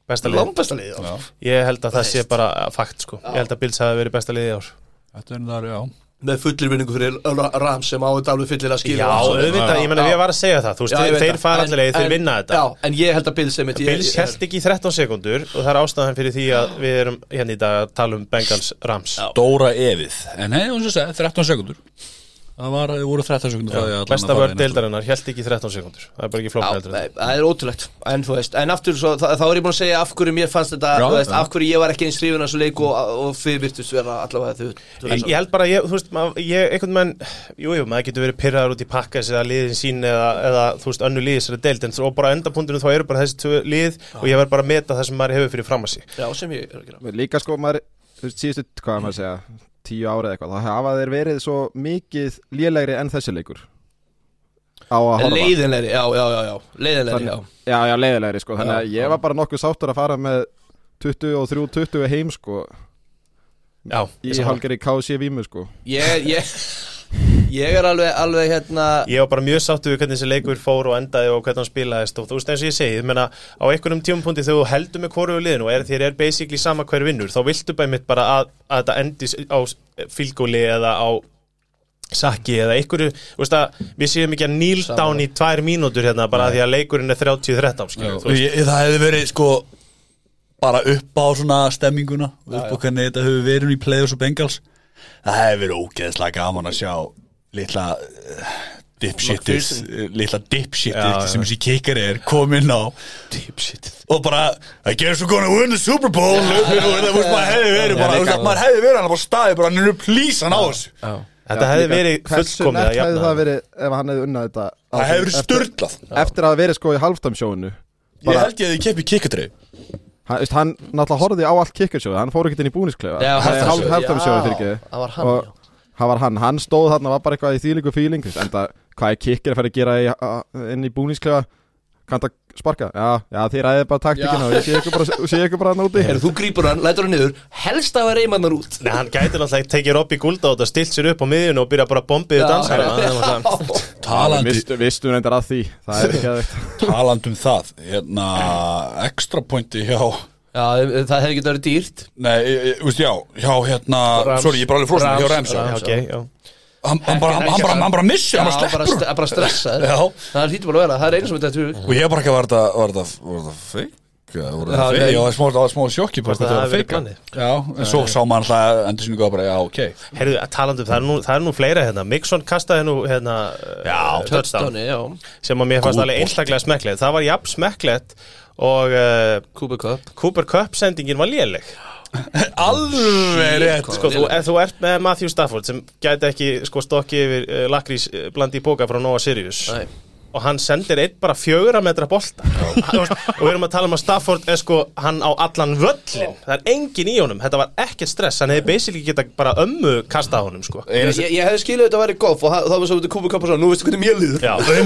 Besta lið langbesta lið Já. Ég held að það sé bara fakt sko. Ég held að Bills hafi verið besta liði í ár. Þetta er það, já með fullir vinningu fyrir Ra- Rams sem á þetta alveg fullir að skilja Já, auðvitað, ég menna Já. ég var að segja það Þú veist, Já, þeir, fara En- allir leið, þeir vinna þetta. Já, en ég held að Bills held ekki í 13 sekundur og það er ástæðan fyrir því að við erum hérna í dag að tala um Bengals Rams. Dóra Efið. En hei, hún sem segi, 13 sekundur Það var, það voru 13 sekundur allan Besta vörð inn, deildarinnar held ekki í 13 sekundur Það er bara ekki Já, flókn heldur það er ótrúlegt. En þú veist, en aftur svo, þá, þá er ég búin að segja af hverju mér fannst þetta, Já, þú veist, já. af hverju ég var ekki eins hrifin að svo leik og, og þið virtust vera allavega þau Ég, ég held bara, ég, þú veist, mað, ég, einhvern menn, jú, jú, maður getur verið pyrraður út í pakkas eða liðin sín eða, eða þú veist, önnu liðis er deild, en svo bara endapunktinu þá eru bara þessi tvö lið og ég verð bara að meta það sem maður hefur fyrir fram að sig. Já, Tíu ára eða eitthvað, þá hafa þeir verið svo mikið lélegri enn þessi leikur. Á að horfa. Leiðinlegri, já, já, já, já. Leiðinlegri, já. Já, já, leiðilegri sko. Þannig að ég var bara nokkuð sáttur að fara með 23-20 heim sko. Já, Í halgeri KC Vímu sko. Ég, ég Ég er alveg, alveg hérna ég var bara mjög sáttu við hvernig þessi leikur fór og endaði og hvernig hann spilaðist og þú veist eins og ég segi, ég meina á einhverjum tímapunkti þegar þú heldur með hvoru liðinu og er, þér er basically sama hver vinnur, þá viltu mitt bara að, að þetta endis á fylgóli eða á sakki eða einhverju, þú veist að við séum ekki að kneel down í tvær mínútur hérna bara því að leikurinn er 30-13 skilur, þú veist. ég, Það hefði verið sko bara upp á svona stemminguna upp á hvernig þetta hefur verið í Players og Bengals það hefði verið ógeðslega gaman að sjá litla uh, dipshittis uh, litla dipshittis sem þessi kikkar er komin á. Dipshit. og bara I guess we're gonna win the Super Bowl. Það maður hefði verið maður hefði verið hann bara staði bara hann er plís hann á þessu. Þetta hefði verið fullkomið að hefði jafna það verið ef hann hefði unnað þetta á það hefði verið eftir- störtlað Eftir að hafa verið sko í halvdæmsjónu ég held ég að þið keppi kikkadreif Hann, veist, hann náttúrulega horfði á allt kikkarsjóðu Hann fór ekkert inn í búnisklefa Já, Já, fyrir ekki það var hann, Og það var hann, hann stóð þarna var bara eitthvað í þýlingu fíling En það, hvað er kikkir að fara að gera í, a- inn í búnisklefa Kanntu að sparka? Já, já þið ræðið bara taktíkina og ég sé ykkur bara, sé ykkur bara hann úti Heru, Þú grípur hann, lætur hann niður Helst að vera reymannar út Nei, hann gæti náttúrulega tekið Robby Gulda og stilt sér upp á miðjun og byrja bara að bombið Já, dansa já. Það náttúrulega- talandi, Vistu, reyndar að því Það er ekki að talandi um það hérna, ekstra pointi hjá Já, það hefði getið verið dýrt Nei, ég- ég- þú veist, já, hjá hérna. Sorry, ég er bara alveg frósin, hjá Rams Já, já. ok, já. Hann, hann, bara, hann, hann, bara, hann bara missi, hann bara Já, bara, sleppur. st bara stressa Já. Það hlýtur bara að vera, það er einu sem þetta er Og ég bara ekki að var þetta Var þetta, var þetta fake? Var Já, þetta fake? nei. Ég var smá, það var smá sjokki það en svo sá maður alltaf endur sinni bara, já, ok. Herðu, talandu, það er nú, það er nú fleira hérna. Mixon kastaði nú hérna Já, touchdown. Touchdowni, já. Sem að mér fannst alveg einstaklega smekklegt. Það var jafn smekklegt og Cooper Cup. Cooper Cup sendingin var léleg Alveg rétt sko, þú, ef þú ert með Matthew Stafford sem gæti ekki sko, stokki yfir uh, lakrís uh, blandi í póka frá Noah Sirius Nei. Og hann sendir einn bara fjögra metra bolta. Og við erum að tala um að Stafford er sko hann á allan völlin það er engin í honum, þetta var ekkert stress. Hann hefði basically geta bara ömmu kastað honum sko. Ég, ég, ég hefði skilið þetta að vera golf og það það var svo þetta Cooper Cup og svo Nú veistu hvernig mér líður. Já, það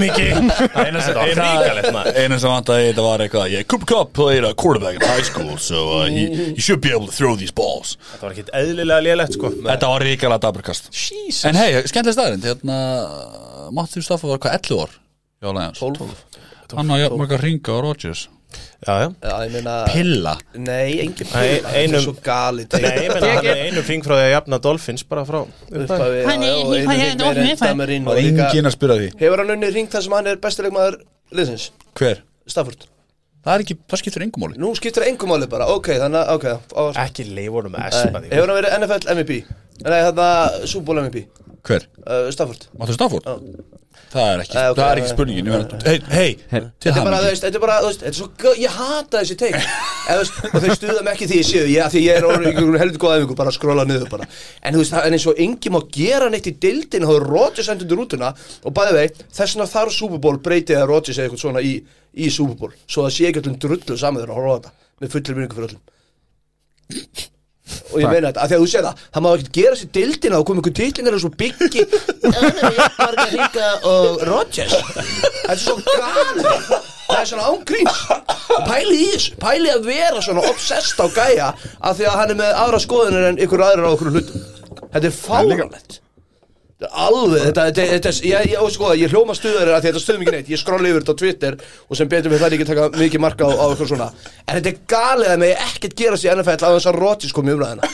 eina sem var fríkalegt maður Einu sem vantaði þetta var eitthvað Yeah, Cooper Cup played a quarterback in high school So uh, he, he should be able to throw these balls. Þetta var ekkert eðlilega lélegt sko. Þetta var ríkala daburkast. En hei, skemmtileg staðrind Hérna, Matthew Stafford var hvað, 11 ár Já, Lions 12 Hann á jafn marga ringa á Rodgers. Já, já. Já, ég meina Pilla. Nei, engin Nei, pilla. Einum- Það er svo gali Nei, ég menna hann er einu fring frá því að jafna Dolphins bara frá Upphafi, Hann er- hann einu er- hann er- Damerin Og og líka engin að spyrja því. Hefur hann unnið ring þar sem hann er bestilegmaður liðsins? Hver? Stafford. Það er ekki, það skiptir engum máli. Nú skiptir það engum máli bara. Ok, þannig að, ok á- ekki leifunum Nei, espa því Hefur hann verið NFL MVP Nei, þetta Super Bowl MVP Hver? uh, Stafford. Matthew Stafford? Já. Það er ekki, Nei, ok, það er ekki spurningin Hei, hei, til Þetta er bara, þú hann þetta er bara, þú veist, þetta er svo, gö- ég hata þessi teik. Eða, þú veist, og þau stuða mig ekki því ég séu, ég, því ég er orðin heldur góð aðeingu, bara að skrolla niður bara. En þú veist, það er eins og engi má gera neitt í dildin, þá er Rodgers endur til rútuna Og bæði vei, þess vegna þarf Super Bowl breytið að Rodgers eða eitthvað svona í, í Super Bowl. Svo það sé ekki öllum drullu saman þeirra að horfa á þetta, með fullir minningu fyrir öllum Og ég meina þetta, af því að þú séð það, það má ekki gera sér dildina og koma ykkur titlingar eins og byggi Það jafnmarga hringa og Rodgers. Þetta er svo galið. Það er svona ángríns. Pæli í þessu, pæli að vera svona obsessed á gæja af því að hann er með aðra skoðunir en ykkur aðra á okkur hlutum. Þetta er er alveg, þetta, þetta, þetta, ég, ég, sko, ég hljóma stuður að þetta stuðum ekki neitt, ég skrolla yfir þetta á Twitter og sem betur við það ekki taka mikið marka á, á eitthvað svona, en þetta er galið að mig ekkert gerast í NFL á þess að Rodgers kom í umræðina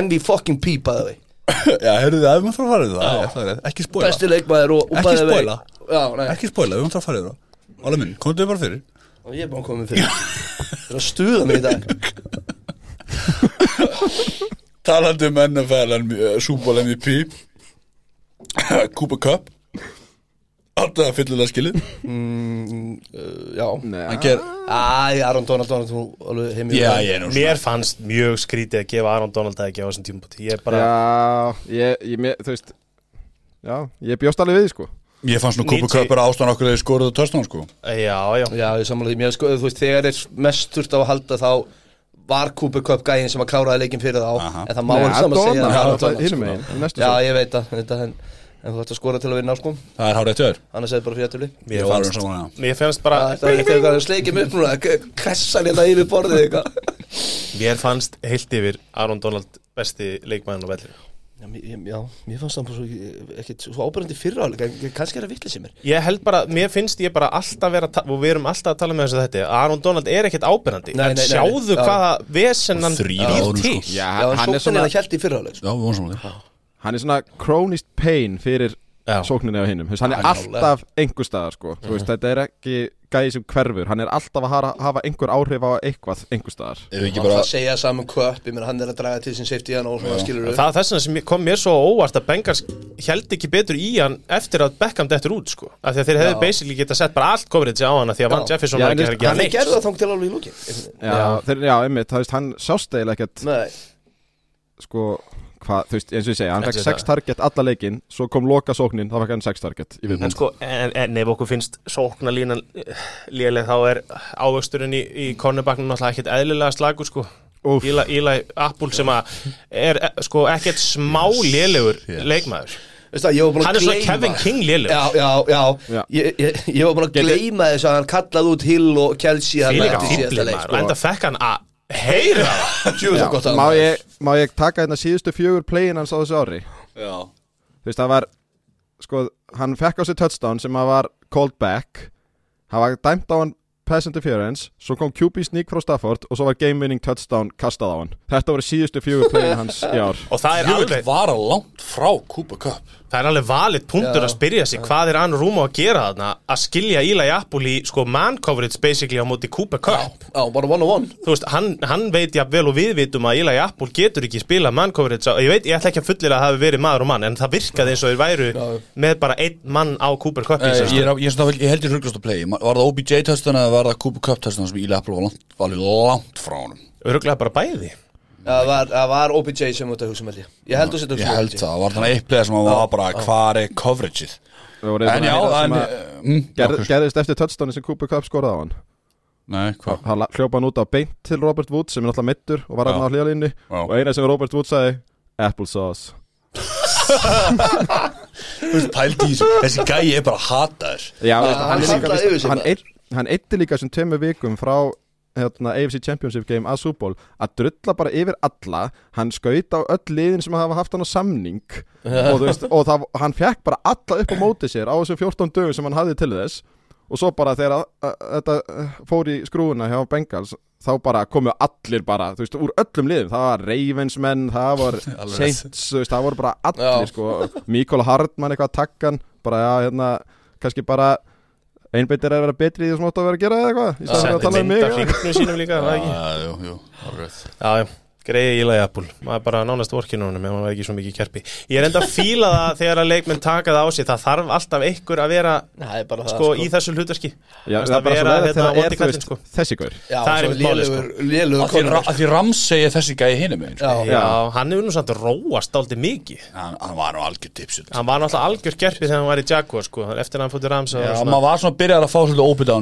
MV fucking P, by the way Já, heyrðu þið, ef maður þarf að fara yfir það, já, það er ekki spóila besti leikmaður og, og spoila. Já, nei, Ekki spóila, ef maður þarf að fara yfir það. Álega minn, komdu þið bara fyrir. Og ég er bara komið fyrir. Það er að stuða mig í dag. Talandi um NFL en Super Bowl MVP Cooper Cup. Alltaf fyllilega skilið. Uh, Já. Nei, Hann ger Æ, Aron Donald, Donald, þú alveg heim í Já, ég er nú svona Mér fannst mjög skrítið að gefa Aron Donald að ekki á þessum tímpúti Ég er bara, Já, ég, ég, mér- þú veist Já, ég bjóst alveg við því, sko. Ég fannst nú Cooper 90 Cup er ástæðan okkur þegar skoruðu törstun sko. Já, já. Já, ég samanlega því, mér sko, þú veist, þegar er mest þurft á að halda þá var Cooper Cup gæinn sem að kláraði leikin fyrir þá Aha. en það má alveg saman segja að það er Donald, sko. Já, ég veit það, þetta, en, en þú ætti að skora til að vinna sko. Það er hárið tjóður annars er þetta bara fyrir að Ég Mér var fannst, að mér fannst bara Það er að mig upp núna Kressan hérna yfir borðið Mér fannst heilt yfir Aron Donald besti leikmæðin á velli Já, já, mér fannst það bara svo ekkert svo ábærandi fyrra áleika kannski er það vitlega sem er Ég held bara, mér finnst ég bara alltaf vera að og við erum alltaf að tala með þessu þetta Aron Donald er ekkert ábyrrandi Nei, en nei, nei, sjáðu nei. Já. hvaða vesen hann býr til sko. Já, en hann er svona er það held í fyrra áleik sko. Já, við vorum saman því Hann er svona chronist pain fyrir. Sókninni á hinnum Hann er Hann er alltaf einhver staðar, sko. Þú veist, þetta er ekki gæði sem hverfur. Hann er alltaf að hafa, hafa einhver áhrif á eitthvað einhver staðar. Hann bara segja saman ég meina hann er að draga til sin safety hann og svona skilur Það er þess vegna sem kom mér svo óvart að Bengals held ekki betur í hann eftir að Beckham dettur út sko. Af því að þeir hefðu basically geta sett bara allt coverage á hann af því að Van. Jefferson var ekki að gera Hann neitt gerði sko. það þóng til alveg í lúkin Já, þeir, já einmitt, það veist, hann sást eiginlega ekkert sko, hvað, þú veist, eins og ég segja hann fekk er 6 target alla leikin svo kom loka sóknin, þá fekk hann 6 target í En viðbúnd sko, en, en ef okkur finnst sóknarlínan léleg þá er ávöxturinn í, í cornerbacknum náttúrulega ekkert eðlilega slagur sko. Íla, Íla Apple sem að er eh, sko ekkert smá lélegur Yes. leikmaður. Það, búin Hann að er svo gleyma Kevin King lélegur. Já, já, já, Já. Ég, ég, ég var búin að gleyma þess að hann kallaði út Hill og Kelsey hann sko. og enda fekk hann að heyra? Það. Já, má, ég, má ég taka hérna síðustu fjögur playin hans á þessu ári? Já. Þú veist, það var sko, hann fekk á sig touchdown sem að var called back. Hann var dæmt á hann pass interference svo kom QB sneak frá Stafford og svo var game winning touchdown kastað á hann. Þetta voru síðustu fjögur playin hans í ár. Og það er alveg vara langt frá Cooper Cup Það er alveg valið punktur Já. að spyrja sig hvað er hann rúm á að gera þarna? Að skilja Eli Apple í sko man coverage basically á móti Cooper Cup. Já, bara one on one. Þú veist, hann, hann veit jafnvel og við vitum að Eli Apple getur ekki spila man coverage á, ég veit, ég ætla ekki að fullir að það hafi verið maður og mann en það virkaði eins og þeir væru Já. með bara einn mann á Cooper Cup í Eh, Ég, ég, ég held ég hrugglast að play Var það OBJ testan eða var það Cooper Cup testan sem Íli Apple var langt, var langt frá honum? Öruglega bara bæði Það var, það var OBJ sem út að hugsa með því Ég. Held að setja Ég held það, var þannig eitt play sem var bara hvar er coverageið Það En já, en að mm, gerðist eftir touchdowni sem Cooper Cup skoraði á hann. Nei, hvað? Hann hljópa hann út á beint til Robert Woods sem er náttúrulega mittur og var hlýjalínni Já. og eina sem Robert Woods sagði Applesauce. Pældi í þessu, þessi gæi er bara hataður. Já, hann er eitti líka sem tveimur vikum frá hérna, AFC Championship game að Bowl að drulla bara yfir alla hann skaut á öll liðin sem hafa haft hann á samning og, veist, og það, hann fekk bara alla upp á móti sér á þessum 14 dögum sem hann hafði til þess. Og svo bara þegar þetta uh, fór í skrúuna hjá Bengals þá bara komu allir bara, þú veist, úr öllum liðum. Það var Ravensmenn, það var Saints, þú veist, það voru bara allir sko, Mikael Hartmann eitthvað að takkan bara, já, hérna, kannski bara einbeitir er að vera betri í því sem átt að vera að gera eða eitthvað, í staðan að sendi tala um mig af hringnum sínum líka það ekki? Já, jú, jú, alveg Já, já, greiði Eli Apple. Maður bara nánast vorkinu honum ef hann var ekki svo mikið kerpi ég er enda að fíla það þegar að leikmenn taka það á sig. Það þarf alltaf einhver að vera er bara það sko, í þessu er að svo vera leið hérna er, sko. þessi gaur. Það er einmitt málið, sko. því, Ramsey er þessi sko. Já, Já, hann hefur nú samt róast aldrei mikið. Hann, hann var nú algjör tipsut hann var náttúrulega algjör gerpi þegar hann var í Jaguar sko, eftir að hann fótið Rams maður var svona að byrja að fá svolítið óbytta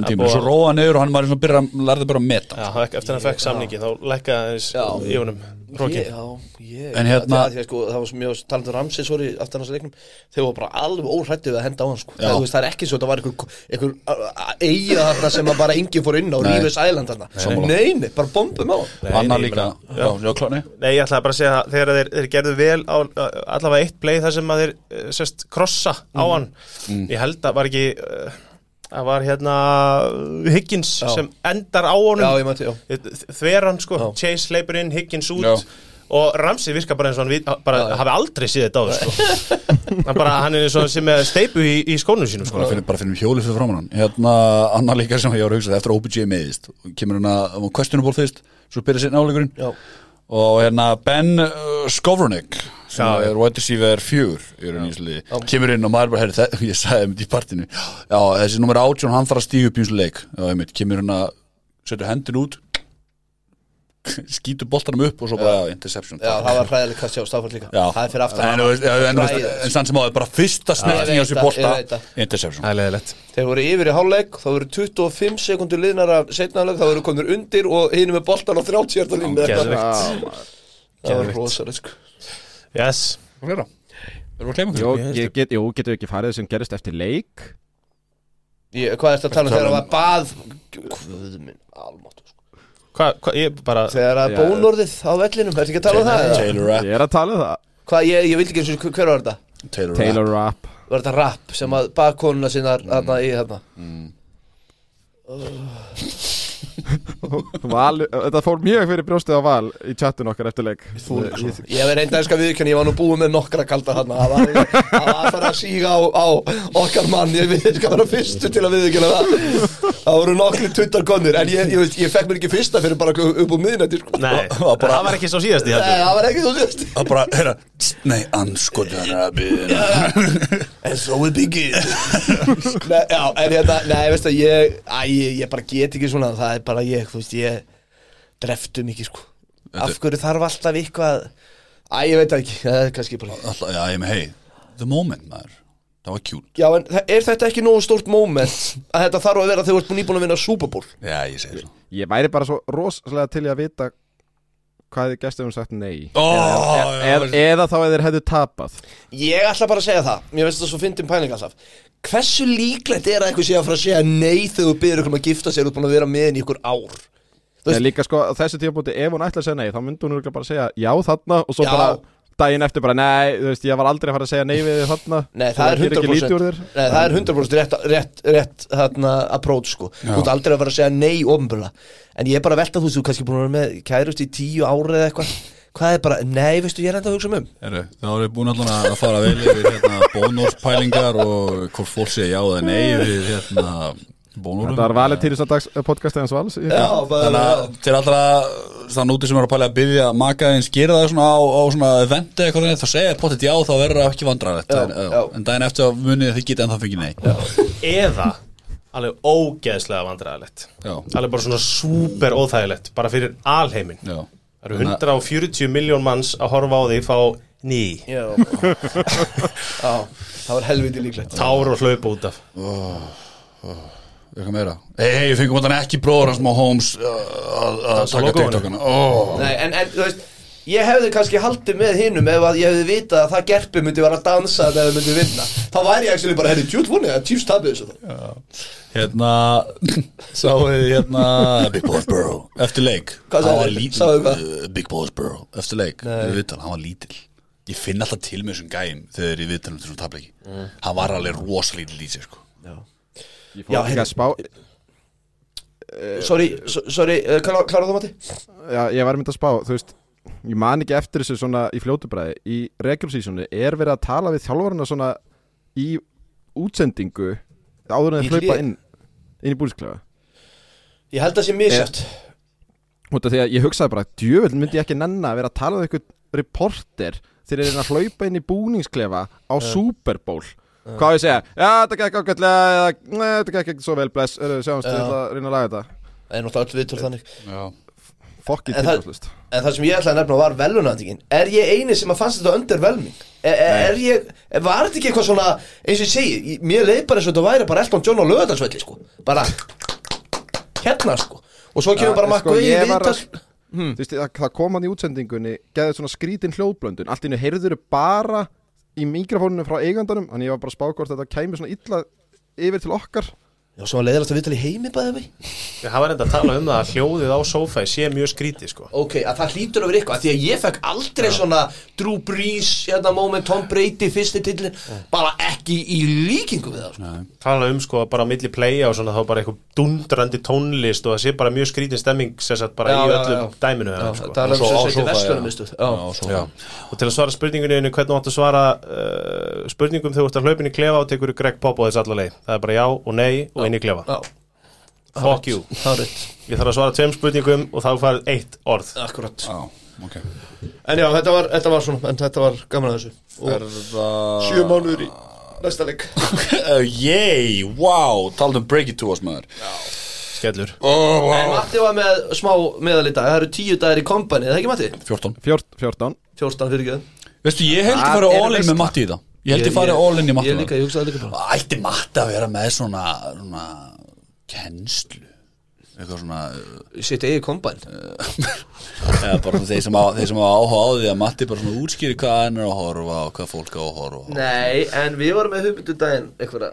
á meta já. Ég- En hérna- það, sko, það var talandi um Ramsey sorry, aftan hans leiknum Þeir var bara alveg óhrættið við að henda á hann sko. Já. það, þú veist, það er ekki svo að það var einhver, einhver eiga þarna sem að bara enginn fór inn á Nei. Rífis Island þarna Sammála. Nei, nei, bara bombum á hann Nei, Anna líka Já, já, kláni Nei, ég ætlaði bara að segja að þegar þeir, þeir gerðu vel á allavega eitt play þar sem að þeir uh, sérst krossa á Mhm. hann ég held að var ekki uh, að var hérna uh, Higgins Já. sem endar á honum þveran sko, Já. Chase leipur inn, Higgins út Já. og Ramsey virkar bara eins og hann bara hafi aldrei séð þetta á sko. hann bara, hann er eins og sem steipu í, í skónum sínum sko. bara finnum, hjólið fyrir framann hann hérna, Anna líka sem ég var að hugsa eftir að OBJ meðist kemur hérna á questionable fyrst svo byrja sér náleikurinn Já. Og hérna Ben uh, Skowronik sem Já, er wide receiver fjögur í rauninni í þessu liði. kemur inn og maður bara, herri, það, ég sagði þetta í partinu já, þessi nummer átjón, hann þarf að stíga upp í þessu leik já, einmitt, kemur hérna, setur hendin út skýtur boltanum upp og svo bara, já, interception. Já, það var hræðileg kast hjá Stafford líka. Já. Það er fyrir aftan en, sann sem á það bara fyrsta snerting á það, bolta interception. Það er leðilegt Þeir voru yfir í hálfleik, þá voru 25 sekundur liðnar af setnaðanleik, þá voru komnir undir og hinn með boltan á 30 hjarta línu Geðveikt. Það var rosalega sko. Yes. Jó, ykkur? ég get, jú, getur við ekki farið sem gerist eftir leik? Ég, Hvað er þetta að tala um þegar það var bað? Guð minn, almáttu hva, ég bara Þegar er bónorðið á vellinum, ertu ekki að tala um það? Taylor Rapp. Ég er að tala um það. Hvað, ég, ég vildi ekki eins og hver var þetta? Taylor, Rapp. Taylor Rapp. Var þetta rap sem að baðkonuna sinnar þarna í þarna Val, Þetta fór mjög fyrir brjóstið á Val í chattun okkar eftir leik. Ég ég hef reynda einska viðkjörn, ég var nú búið með nokkra kalda þarna. Það var, það var að fara að síga á, á okkar mann. Ég við skal vera fyrstu til að viðkjörna það. Það voru nokkri tuttar konir En ég, ég, ég fekk mér ekki fyrsta fyrir bara upp úr miðnætti sko. Nei, var bara- það var ekki svo síðast í Nei, þetta það var ekki svo sérst Það bara, herra, nei, anskotu hann er að byrja And so it begin. Nei, Já, en hérna, nei, veist að ég Æ, ég, ég bara get ekki svona Það er bara ég, þú veist, ég Dreftu mikið, sko. Af hverju þarf alltaf eitthvað Æ, ég veit það ekki, það er kannski bara Alltaf, já, ég með, hei, the moment, maður. Það var cute. Já, en þa- er þetta ekki nógu stórt moment Að þetta þarf að vera þegar þú ert nýbúin að vinna Super Bowl? Já, ég segi svo. Ég væri bara svo rosalega til í að vita hvað þið gæstu um sagt nei. Ó, eð, Eða þá eða þeir hefðu tapað. Ég ætla bara að segja það. Mér finnst þetta svo fyndin pæling alltaf Hversu líklegt er að eitthvað sé að fara að segja nei þegar þú byrður ykkur um að gifta sér út búin að vera með henni í ykkur ár Þú veist- En líka sko á þessu tímabúti ef hún ætla að segja nei þá myndi hún örugglega bara segja já þarna og svo Já. bara daginn eftir bara nei þú veist ég var aldrei að fara að segja nei við þig þarna Nei, það að er gera ekki 100% lítið úr þér. Nei, það er 100% rétt, rétt, rétt þarna, approach sko Já. Þú ert aldrei að fara að segja nei ofnbörlega En ég er bara að velta þú veist, þú ert kannski búin að vera með kærust í tíu ári eða eitthvað Hvað er bara, nei, veistu, ég er enda að hugsa um um. Herru, þá erum við búin allan að fara vel yfir hérna, bónorspælingar og hvort fólk segja já eða nei við hérna, bónorum Þetta var valentínusandags podcastið hans vals í- Já, bara- Þannig að til allra þann úti sem er að pæla að byggja makaðins gera það svona á, á svona eventi eitthvað þá segja potið já þá verður það ekki Já, en, já. já. en daginn eftir að munið þið geta en það fengið nei. Eða alveg ógeðslega vandræðalegt. Já, Alveg bara svona súper óþægilegt Bara fyrir alheimin já Það eru 140 miljón manns að horfa á því fá ný. Já. Já, það var helviti líklegt. Tár og hlaupa út af. Eitthvað meira. Hei, við fengum þannig ekki bróður hans má Holmes uh, að á taka. TikTokana. Nei, en, en þú veist Ég hefði kannski haldið með hinnum ef að ég hefði vitað að það gerpi myndi vera að dansa þegar þau myndi vinna. Þá væri ég actually bara, herri, djút vunni að Chiefs tapið þessu þá. Hérna Sáðu þið hérna Big Balls Burrow. Eftir leik. Hvað var þið? lítill, Sáuðu hvað? uh, Big Balls Burrow. Eftir leik. Við viðtal, hann var lítill. Ég finn alltaf til með þessum gæjum Þegar í viðtalum til svona tapleiki Mm. Hann var alveg rosalítill í sig sko. Ég fór Já, spá Sorry, so- sorry, uh, klára klára það Matti? Já, ég var mynd að spá, þú veist Ég man ekki eftir þessu svona í fljótubræði Í regular seasoni er verið að tala við þjálfarna svona í útsendingu áður en þeir hlaupa inn inn í búlsklefa Ég held að sé misjöft af því að ég hugsaði bara, djöfull myndi ég ekki nenna að vera að tala við eitthvað reporter þegar þeir eru að hlaupa inn í búningsklefa á Super Bowl. Hvað á ég segja? Já, þetta gekk Nei, þetta gekk ekki svo vel, bless. Sjáumst, ég ætla að reyna að laga þetta. Það er náttúrulega öll viðtöl þannig. Já Fokki En það- tilgangslust En það sem ég ætlaði að nefna var velunandingin Er ég eini sem að fannst þetta undervelming? Er, er, er ég, var þetta ekki eitthvað svona eins og ég segi, mér leið bara eins og þetta væri bara Elton John og lögadalsvelli sko. Bara hérna sko. Og svo kemur bara sko, makku í var að- viðtal Þú veist, það, það kom hann í útsendingunni geðið svona skrítin hljóðblöndun. Allt í hennu heyrður bara í mikrofóninu frá eigandanum þannig ég var bara að spá hvort þetta kæmi svona illa yfir til okkar Já, svo að leiðast að viðtala í heimi bæði við Ég hafa reynda að tala um það að hljóðið á sófæ sé mjög skrítið sko. Ok, að það hlýtur að vera eitthvað Því að ég fekk aldrei svona Drew Brees, hérna moment, Tom Brady Fyrsti tillin, bara ekki í líkingu við það sko. Tala um sko bara á milli playa og svona þá bara eitthvað dundrandi tónlist og það sé bara mjög skrítin stemming sem sagt bara Já, í öllum já. dæminu Já, hérna, sko. Er á sem þetta sófa, vestlunum og til að svara spurningunni hvernig áttu að svara uh, spurningum þegar þú ert að hlaupin í klefa og tekur Greg Popovits alla leið? Það er bara já og nei og inn í klefa. Fuck you, ég þarf að svara tveim spurningum og þá farið eitt orð. Akkurat. Já, ok. En já, þetta var, þetta var svona En þetta var gaman að þessu. Og það sjö mánuður í næsta leik. Yey, wow, talað um break it to us maður. Skellur. Oh, En Matti var með smá meðalita. Það eru tíu dagir í kompani, það ekki Matti? 14 Fjort, 14 14 fyrir ekki Veistu, ég held að fara all in veisla. með Matti í það Ég held að fara all in í Matti Ég líka, ég hugsaði líka bara Ætti Matti að vera með svona, svona kennslu? Eitthvað svona uh, Sitt eigi kompan eða bara þeir sem, á, þeir sem á áhuga á því að Matti bara svona útskýri hvað hann er að horfa og hvað fólk á að horfa á. Nei, en við vorum með hugmyndu daginn eitthvað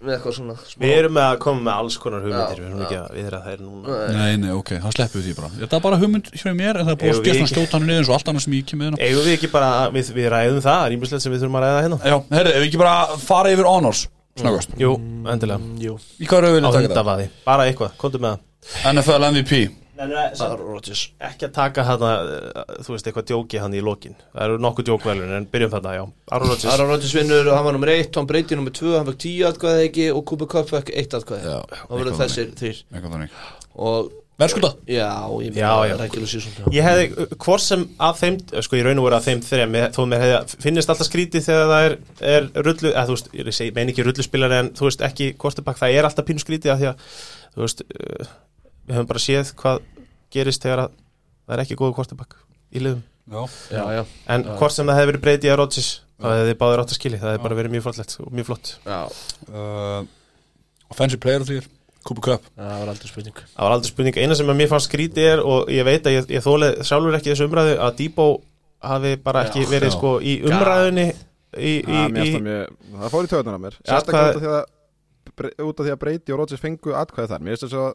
svona smá við erum með að koma með alls konar hugmyndir Já, við erum ekki að viðra þær núna. Nei, nei, ok, það sleppum við því bara. Það er bara hugmynd hjá mér en það er búið ekki- skjóta hann niður eins og allt annað sem ég kemur hérna? Eigum við ekki bara, við, við ræðum það það er ímjömslegt sem við þurfum að ræða hérna. Já, herri, ef við ekki bara fara yfir honors snöggast jú, endilega. Jú Í hvað er auðvitað taka hundavaði, bara eitthvað, komdu með það? NFL MVP ekki að taka hana, uh, þú veist, eitthvað djóki hann í lokin. Það eru nokkuð djókvelun, en byrjum þarna, já. Aaron Rodgers, vinnur hann var nummer 1 Tom Brady nummer 2, hann fekk 10 atkvæði ekki og Cooper Cup fekk 1 atkvæði. Já, og verður þessir og Verðskulda? Já, ég Já, já. ég hefði, uh, hvort sem af þeim, sko, ég raun og voru af þeim þrejum, ég- þó mér hefði, finnist alltaf skrítið þegar það er, er rullu, eða þú veist, ég segi, meina ekki rulluspilari en þú veist, ekki það skrítið því við höfum bara séð hvað gerist þegar að það er ekki góðu kortebak í liðum. Já, já, já, En hvort sem það hefði verið breyti að Rodgers þá hefði þið báðir átt að skilji, það hefði bara verið mjög flottlegt og mjög flott. já, uh, Offensive player of the year Cooper Cup það var aldrei spurning. Það var aldrei spurning, eina sem að mér fannst skríti er og ég veit að ég, ég þólið sjálfur ekki þessu umræðu að Debo hafi bara ekki Já, verið já. sko í umræðunni í, í, í, það mjög- Það fór í töðunar á mér. Ja, Sérstaklega hvað- út af því að Bre- út af því að Breyti og Rodgers fengu atkvæði þar. Mér finnst þess að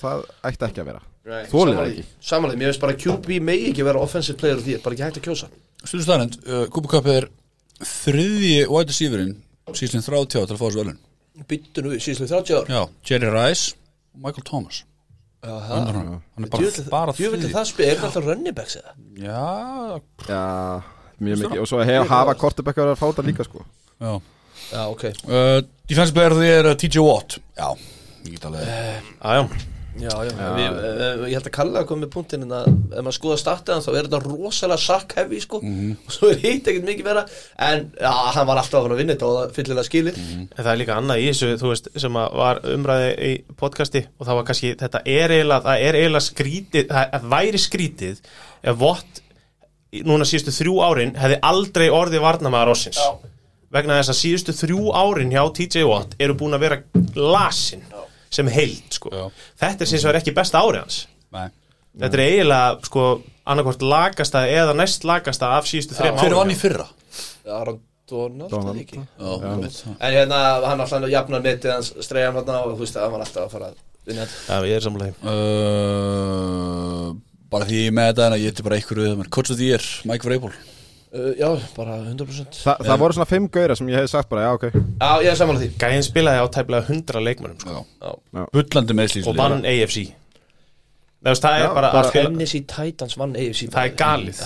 það ætti ekki að vera. Þolið það ekki. Samanlega, mér finnst bara QB megi ekki vera offensive player of the year, bara ekki hægt að kjósa. Uh, Cooper Cup er þriðji wide receiverinn síðan 30 til að fá þessu velun Byttu nú, síðan 30 ár? Já, Jerry Rice og Michael Thomas. Já, Hann er, hann er bara, bara Djúvill þriðji. það spil, er það alltaf running backs eða? Já, Já, mjög mikið. Og svo hef, hafa kortebekkar að fáta líka sko. Já. Já, ok. Uh, Defensive player year uh, TJ Watt. Já, ég get alveg aðjá, Já, já, Við, uh, ég held að Kalla kom með punktinn en að ef maður skoða startaðan þá er þetta rosalega sack heavy sko. Og svo er hitt ekkert mikið vera en já, hann var alltaf að fara að vinna þetta og það fyllilega skilið. En það er líka annað í þessu þú veist, sem að var umræði í podcasti og það var kannski, þetta er eiginlega það er eiginlega skrítið, það væri skrítið ef í- núna síðustu þrjú árin hefði aldrei orðið varnamaður ásins Já. vegna þess að síðustu þrjú árin hjá TJ Watt eru búin að vera lasin sem heild sko. Þetta er síns vegar ekki besta ári hans. Nei. Þetta er eiginlega sko, annarkvort lagasta eða næst lagasta af síðustu þrejum Hver árum vann í fyrra? Aron Donald, Donald, eða ekki? Já. En hérna, hann alltaf jafnar metið hans streyjan hann og þú veist að hann var alltaf að fara að vinna þetta. Já, ég er samlega uh, Bara því ég er með þetta en ég er bara einhverju Coach of the year, Mike Vrabel uh, Já, bara 100% Þa, Það voru svona fimm gauðra sem ég hef sagt bara Já, ok. Já, ég er samanlega því. Gæinn spilaði á tæplega 100 leikmönnum sko. Já. Já. Bullandi meðslýs og vann AFC Nei, veist, það Já, er bara, bara- spila, Tennessee Titans vann AFC það er galið.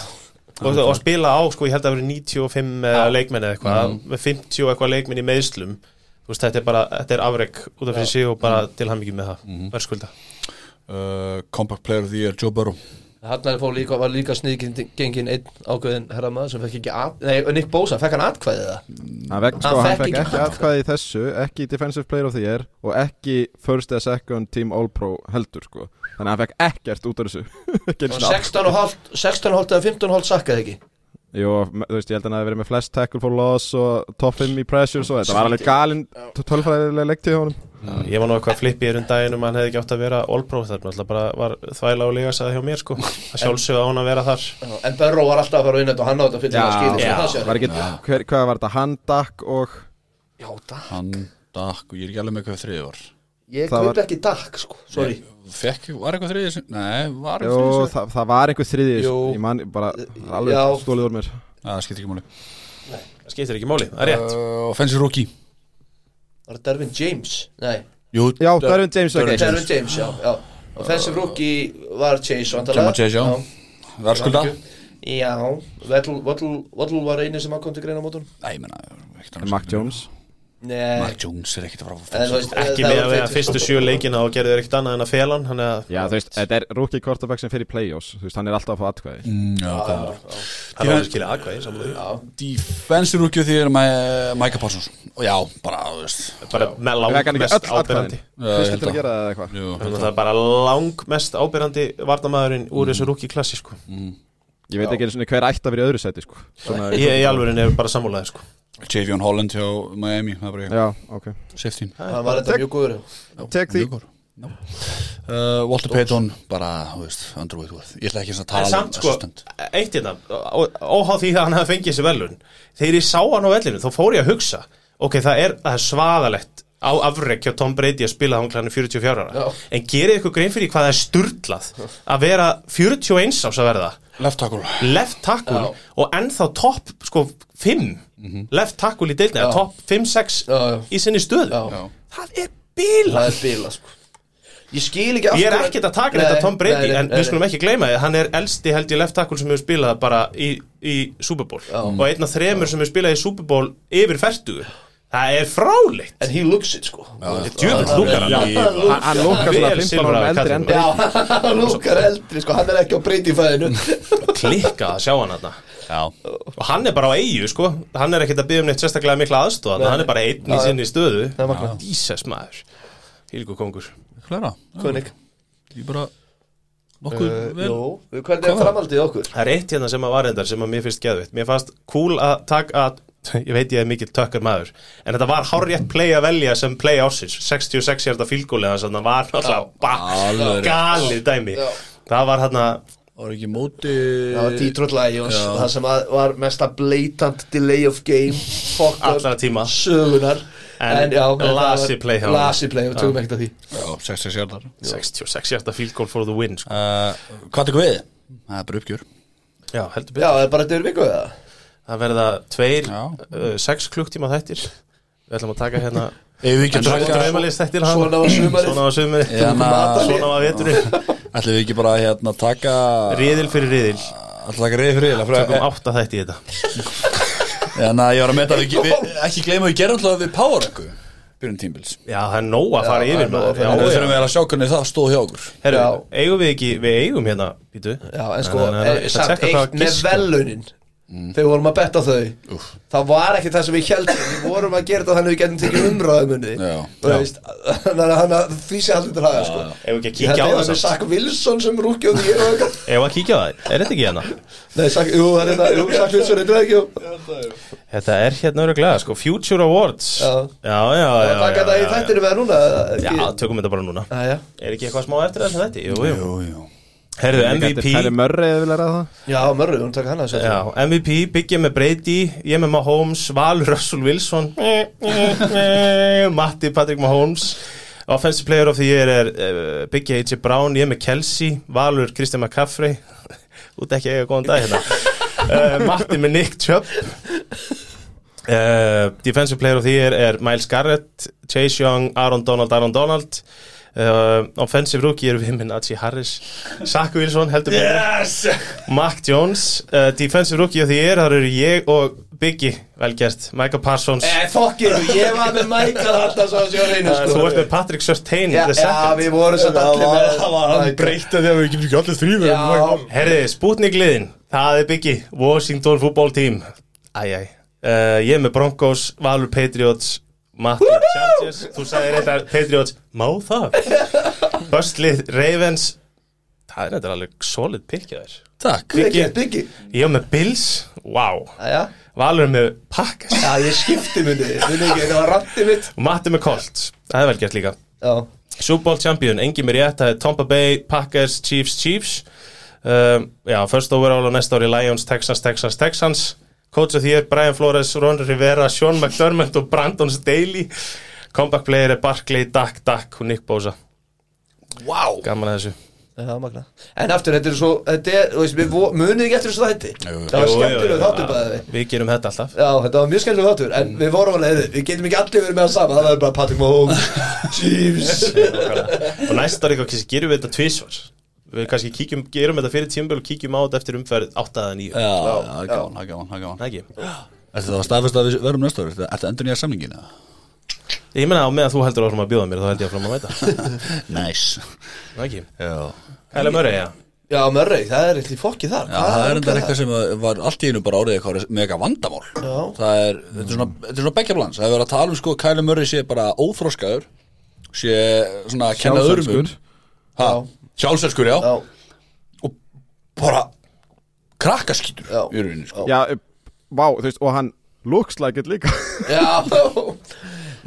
Og, og spila á, sko, ég held að það verið 95 eða leikmenn eða eitthvað. Með 50 og eitthvað leikmenn í meðslum Þú veist, þetta er bara, þetta er afreg út af fyrir sig og bara til hann mikið með það. Mm -hmm. verðskulda. Uh, Compact player of the year, Joe Burrow Hann fór líka, var líka sniðgengin einn ákveðin herramaður sem fekk ekki að Nei, Nick Bosa, fekk hann atkvæðið það? Hann, vek, sko, Hann hann fekk fekk ekki ekki atkvæði í þessu Ekki Defensive Player of the Year Og ekki First eða Second Team All Pro heldur sko. Þannig að hann fekk ekkert út af þessu. Ekki einu Og sinni 16,5 16,5 eða 15,5 sakkaði ekki? Jú, þú veist, ég held að hann hafi verið með flest tackle for loss og top 5 í pressures og þetta var alveg galinn tölfræðilega leiktíð hjá honum Ég var nú eitthvað flippi hér um daginn um að hann hefði ekki átt að vera All-Pro Það er náttúrulega bara var þvæla og líka sagði hjá mér sko. Að sjálfsögða á hann að vera þar. Já, En Burrow var alltaf að fara inn og hann á þetta fyrir að skilja já, svo það sé. Var ekki, hver, hvað var þetta? Hann, Dak og Já, það Hann, Dak, og ég er ekki alveg með hvað þriði var. Ég Það kaupi var- ekki Dak, sko, sorry. Fekk, var eitthvað þriði sem, nei, var Jó, eitthvað þriði sem það, það var einhver þriði Jú. Ég man bara Já. alveg stólið úr mér. Það skiptir ekki máli. Það skiptir ekki máli, það er rétt. Uh, Offensive rookie Var það Dervin James? Nei, Jú, Já, Darwin James Derwin okay. Dervin James, já, já Offensive rookie var Chase vantarlega. Jamar Chase, já. Verðskulda Já, Waddle, Waddle, Waddle var eini sem að kom til greina á mótunum Nei, ég menna. Mac Jones Nei, Mac Jones er ekkert veist, Ekki það með að fyrir- fyrstu sjö leikina og gerði þeir ekkert annað en að fela hann Þannig að Já, þú veist, þetta er rookie quarterback sem fyrir play-offs Þú veist, hann er alltaf að fá atkvæði. Mm, Já, það er skilja því. Defensive rookie því er Micah Parsons. Og já, bara, þú veist. Bara með Vega hann lang ekki mest öll ábyrrandi atkvæðin Já, ég Fyrst held til að- að gera það er bara lang mest ábyrrandi varnamæðurinn úr þessu rúki klassi sko. Ég veit ekki einu svona hver ætti að vera í öðru seti sko. Svona, Ég í alvörin er bara sammálaðið sko. Javion Holland hjá Miami Það bara ég Já, ok. Safety Hann var þetta mjög góður. Tek því Mjög góður. Já. Uh, Walter Payton bara, þú veist, Andrew Whitworth Ég ætla ekki eins að En tala samt sko, assistant. eitt hérna ó- Óháð því að hann hefði fengið þessi velun Þegar ég sá hann á vellinu, þá fór ég að hugsa Ok, það er, það er svaðalegt á afrek hjá Tom Brady að spila hann klæðinu 44 ára. Já. En gerið ykkur grein fyrir hvað það er sturlað Að vera 41 ás að verða Left tackle. Left tackle Já. og ennþá topp sko 5 left tackle í deildina, Já. topp 5-6 Já, í sinni stöðu. Já. það er bíla Það er bila, sko. Ég skil ekki af ég er ekkert að taka þetta Tom Brady en við skulum ekki gleyma því hann er elsti held ég left tackle sem hefur spilað bara í, í Super Bowl. Og einn af þremur sem hefur spilað í Super Bowl yfir færtugu það er fráleitt. En he looks it, sko. Djöfull lúkar hann. Hann hann lúkar svona Vel 15 ára eldri en kallinn. Já, hann lúkar eldri, sko. Hann er ekki á breyti fæðinu klikka að sjá hann þarna. Já, og hann er bara á eigu sko. Hann er ekkert að byggja um neitt sérstaklega mikla Nei. hann er bara einn í sinni stöðu. Það er magnað. dísess maður. Hílgu kongur. Klæra Kunnig Ég bara Nokkuð Uh, vel Jú, hvernig er framhaldið okkur? Það er eitt hérna sem að var reyndar sem að mér finnst geðvitt Mér fannst cool að taka að Ég veit ég er mikill tökkar maður En þetta var hárrétt play að velja sem play ásins 66 hjarta fílgólega Þannig að það var náttúrulega galið dæmi Já. Það var hérna var ekki móti Það var Detroit Lions Já. Það sem að var mesta blatant delay of game Fuck up Allra tíma. Sögunar En já, það lasið var- play. Lasið play, við tökum ekkert að því Já, 66 hjartar 66 hjarta fílgól for the win sko. uh, Hvað tekur við? Það er bara uppgjör Já, heldur Já, betur það er bara þetta er viku eða? Það verða tveir, uh, sex klukktíma þættir. Við ætlum að taka hérna Ef við ekki En taka draumalist þættir. Svona var sumarið. Svona var Hérna- Svona var veturinn. Ætlum við ekki bara hérna taka Riðil fyrir riðil. Ætlum taka reyði fyrir reyðil Tökum átta þætti í þetta. En að ég var að meta að við, við ekki gleyma að við gerum alltaf við power ranku Byrjun tímbils Já, það er nóg að fara Já, yfir maður að við þurfum að sjá hvernig það stóð hjá okkur. Herru, eigum við ekki, við eigum hérna Býtu Já, en sko, eh, að hvað eitt með giska. Velunin Þegar við vorum að betta þau Það var ekki það sem við heldum Við vorum að gera þetta þannig að við getum tekið umræðumunni Já. Þannig að hann að því sé aldrei til haga sko. Eigum við ekki að kíkja á held að það það er? Sack Wilson sem rúkja Eigum við að kíkja á það? Er þetta ekki hérna? Nei, Sack, það er þetta, jú, Sack Wilson, þetta er ekki. Þetta er hérna öruglega, sko Future Awards Já. já, já, já, Það já, taka þetta í þættinu með núna eða já. ekki? Já, tökum þetta bara núna. Er ekki eitthvað smá eftir þetta? Jú, jú Herru, MVP Það er mörri eða vilja ræða það Já, vorum að taka hann að Já, MVP, byggja með Brady Ég með Mahomes, Valur Russell Wilson. Matti Patrick Mahomes. Offensive Player of the Year er uh, byggja H.J. Brown, ég með Kelsey Valur Christian McCaffrey. Út ekki eiga góðan dag hérna. Uh, Matti með Nick Chubb. Uh, Defensive Player of the Year er Miles Garrett Chase Young, Aaron Donald, Aaron Donald Uh, offensive rookie eru við minn Achi Harris Zach Wilson heldur betur. Yes! Mac Jones, uh, defensive rookie of the year, þar eru ég og Biggie, velgerst, Michael Parsons. Eh, fokkir, ég var með Michael alltaf svo að sjá reyna uh, sko Þú ert með Patrick Surtain Já, second við vorum svo allir með Michael. breyta því að við getum ekki allir þrýður Já, Herði, Sputnik liðin, það er Biggie Washington football team. Æjæj, uh, ég er með Broncos Valur Patriots Matti Chargers, þú sagði reynda Patriots, má það? Böstlið Ravens. Það er þetta alveg solid þér. Takk. Biggi Ég hef með Bills, wow. Jæja. Valur með Packers. Já, ég skipti myndi Myndi ekki, þetta var randi mitt. Og Matti með Colts. Það er vel gert líka. Já. Super Bowl champion, engi mér rétt Það er Tampa Bay, Packers, Chiefs, Chiefs. Um, Já, first overall og næsta ári Lions, Texans, Texans, Texans Coach of the year, Brian Flores, Ron Rivera Sean McDermott og Brandon Staley. Comeback player er Barkley, Dak, Dak og Nick Bosa. Wow Gaman að þessu. Það var magna En aftur, þetta er svo Þetta er, þú veist, við munið ekki eftir þessu þætti. Það var skemmtilega þáttur já, bæði. Við Við gerum þetta alltaf. Já, þetta var mjög skemmtilega þáttur En við vorum alveg, heyrðu, við getum ekki allir verið með það sama Það var bara Patrick Mahomes Chiefs. Og næsta ári kannski gerum við þetta tvisvar Við kannski kíkjum, gerum þetta fyrir tímbil og kíkjum á þetta eftir umferð 8 eða 9 Já, það er gaman, það er gaman, það er gaman. Það Ertu það að staðfesta að við verðum næsta ári? Ertu endur nýja samningin? Ég meina á meðan þú heldur áfram að bjóða mér þá held ég áfram að mæta. Nice. Það ekki. Já. Já. Murray, það er eitthvað fokkið þar. Já, það er enda eitthvað sem var allt í einu bara orðið eitthvað mega vandamál. Já. Það er, þetta er svona, þetta er svona beggja plans. Það Sjálfselskur, já. Já, og bara krakkaskítur Já. í rauninni sko. Já, eh, vá, þú veist, og hann looks like it líka já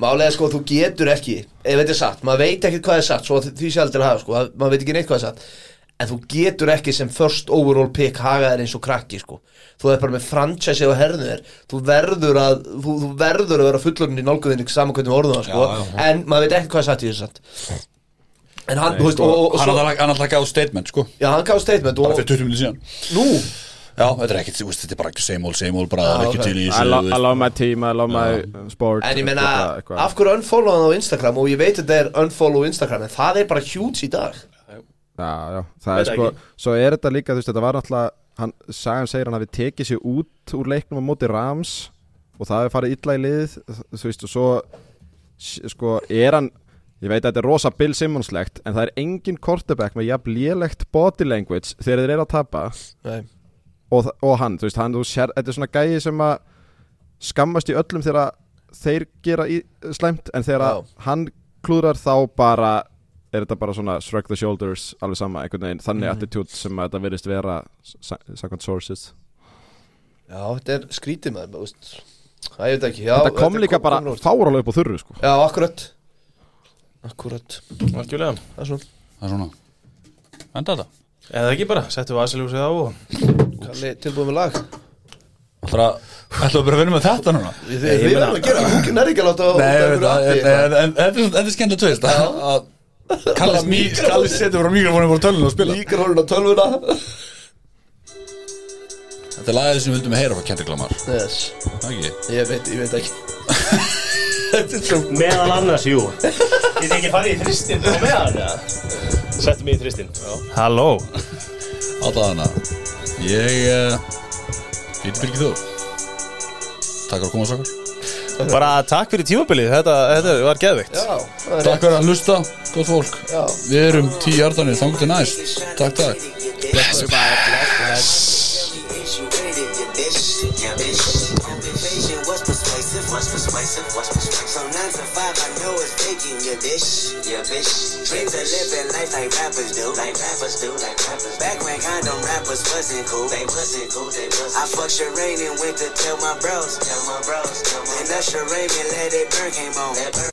Málega sko, þú getur ekki Ef þetta er satt, maður veit ekki hvað er satt Svo því sé aldrei að hafa sko, að- maður veit ekki neitt hvað er satt En þú getur ekki sem first overall pick Hagaðir eins og krakki sko Þú er bara með franchise á herðinu þér Þú verður að, þú, þú verður að vera fullorinn í nálguðinni Saman hvernig orðum það sko Já, já, já. En maður veit ekki hvað er satt í þessu satt En hann, þú veist, og, og, og Hann svo, alltaf hann alltaf gaf statement sko. Já, hann gaf statement bara og, fyrir 20 minnir síðan. Nú, Já, þetta er ekkit, þú veist, þetta er bara ekki same old, same old bara það er ekki til í I, þessu. I love my team, I love my sport En ég eitthvað. af hverju unfollow hann á Instagram? Og ég veit að þetta er unfollow Instagram en það er bara huge í dag. Já, já, það er sko. Svo er þetta líka, þú veist, þetta var hann, Sagan segir hann hafi tekið sér út úr leiknum á móti Rams og það hefur farið illa í liðið þú veist, og svo sko, er hann ég veit að þetta er rosa Bill Simmonslegt en það er engin quarterback með jafn lélegt body language þegar þeir eru að tapa og, og hann, þú veist, hann, þú sér, þetta er svona gæi sem að skammast í öllum þegar þeir gera í, slæmt en þegar Já. hann klúðrar þá bara er þetta bara svona shrug the shoulders alveg sama, einhvern veginn, þannig Mhm. attitude sem að þetta virðist vera samkvæmt sources Já, þetta er skrítið maður, þú veist Það ég veit ekki, já þetta kom líka bara kom úr- fáralega upp á þurru sko. Já, akkurat Akkurat, Algjörlega. Það er svona. Það er svona. Enda þetta. Eða ekki bara, settum við aðsæljósið á og Kalli tilbúið með lag. Það ætlum við bara að vinna með þetta núna? Við verðum að gera, þú nær ekki að láta Nei, þetta er- er skemmt að tvist að Kalli setur frá mikrofónu voru tölun og spila hólun á tölvuna. Þetta er lagið sem við vildum heyra frá Kendrick Lamar. Yes, Það ekki? ég veit, ekki. er Meðal annars, jú. Get ekki farið í þristinn og meðan Settum mig í þristinn. Halló. Alltaf hana Ég uh, Ég byrgi þú Takk fyrir að koma sákur Bara takk fyrir tímabilið, þetta, þetta var geðvikt Já, Takk fyrir að hlusta, gott fólk. Já. Við erum tíu hjartanir, þangur til næst. Takk, takk. What's persuasive? What's persuasive? Nine to five, I know it's faking your bitch. Your bitch. Dreams of living life like rappers do. Like rappers do. Like rappers. Back when condom rappers wasn't cool. They wasn't cool. They wasn't. I fucked Sherane and went to tell my bros. Tell my bros. Tell my. And that Sherane and let it burn came on. Burn.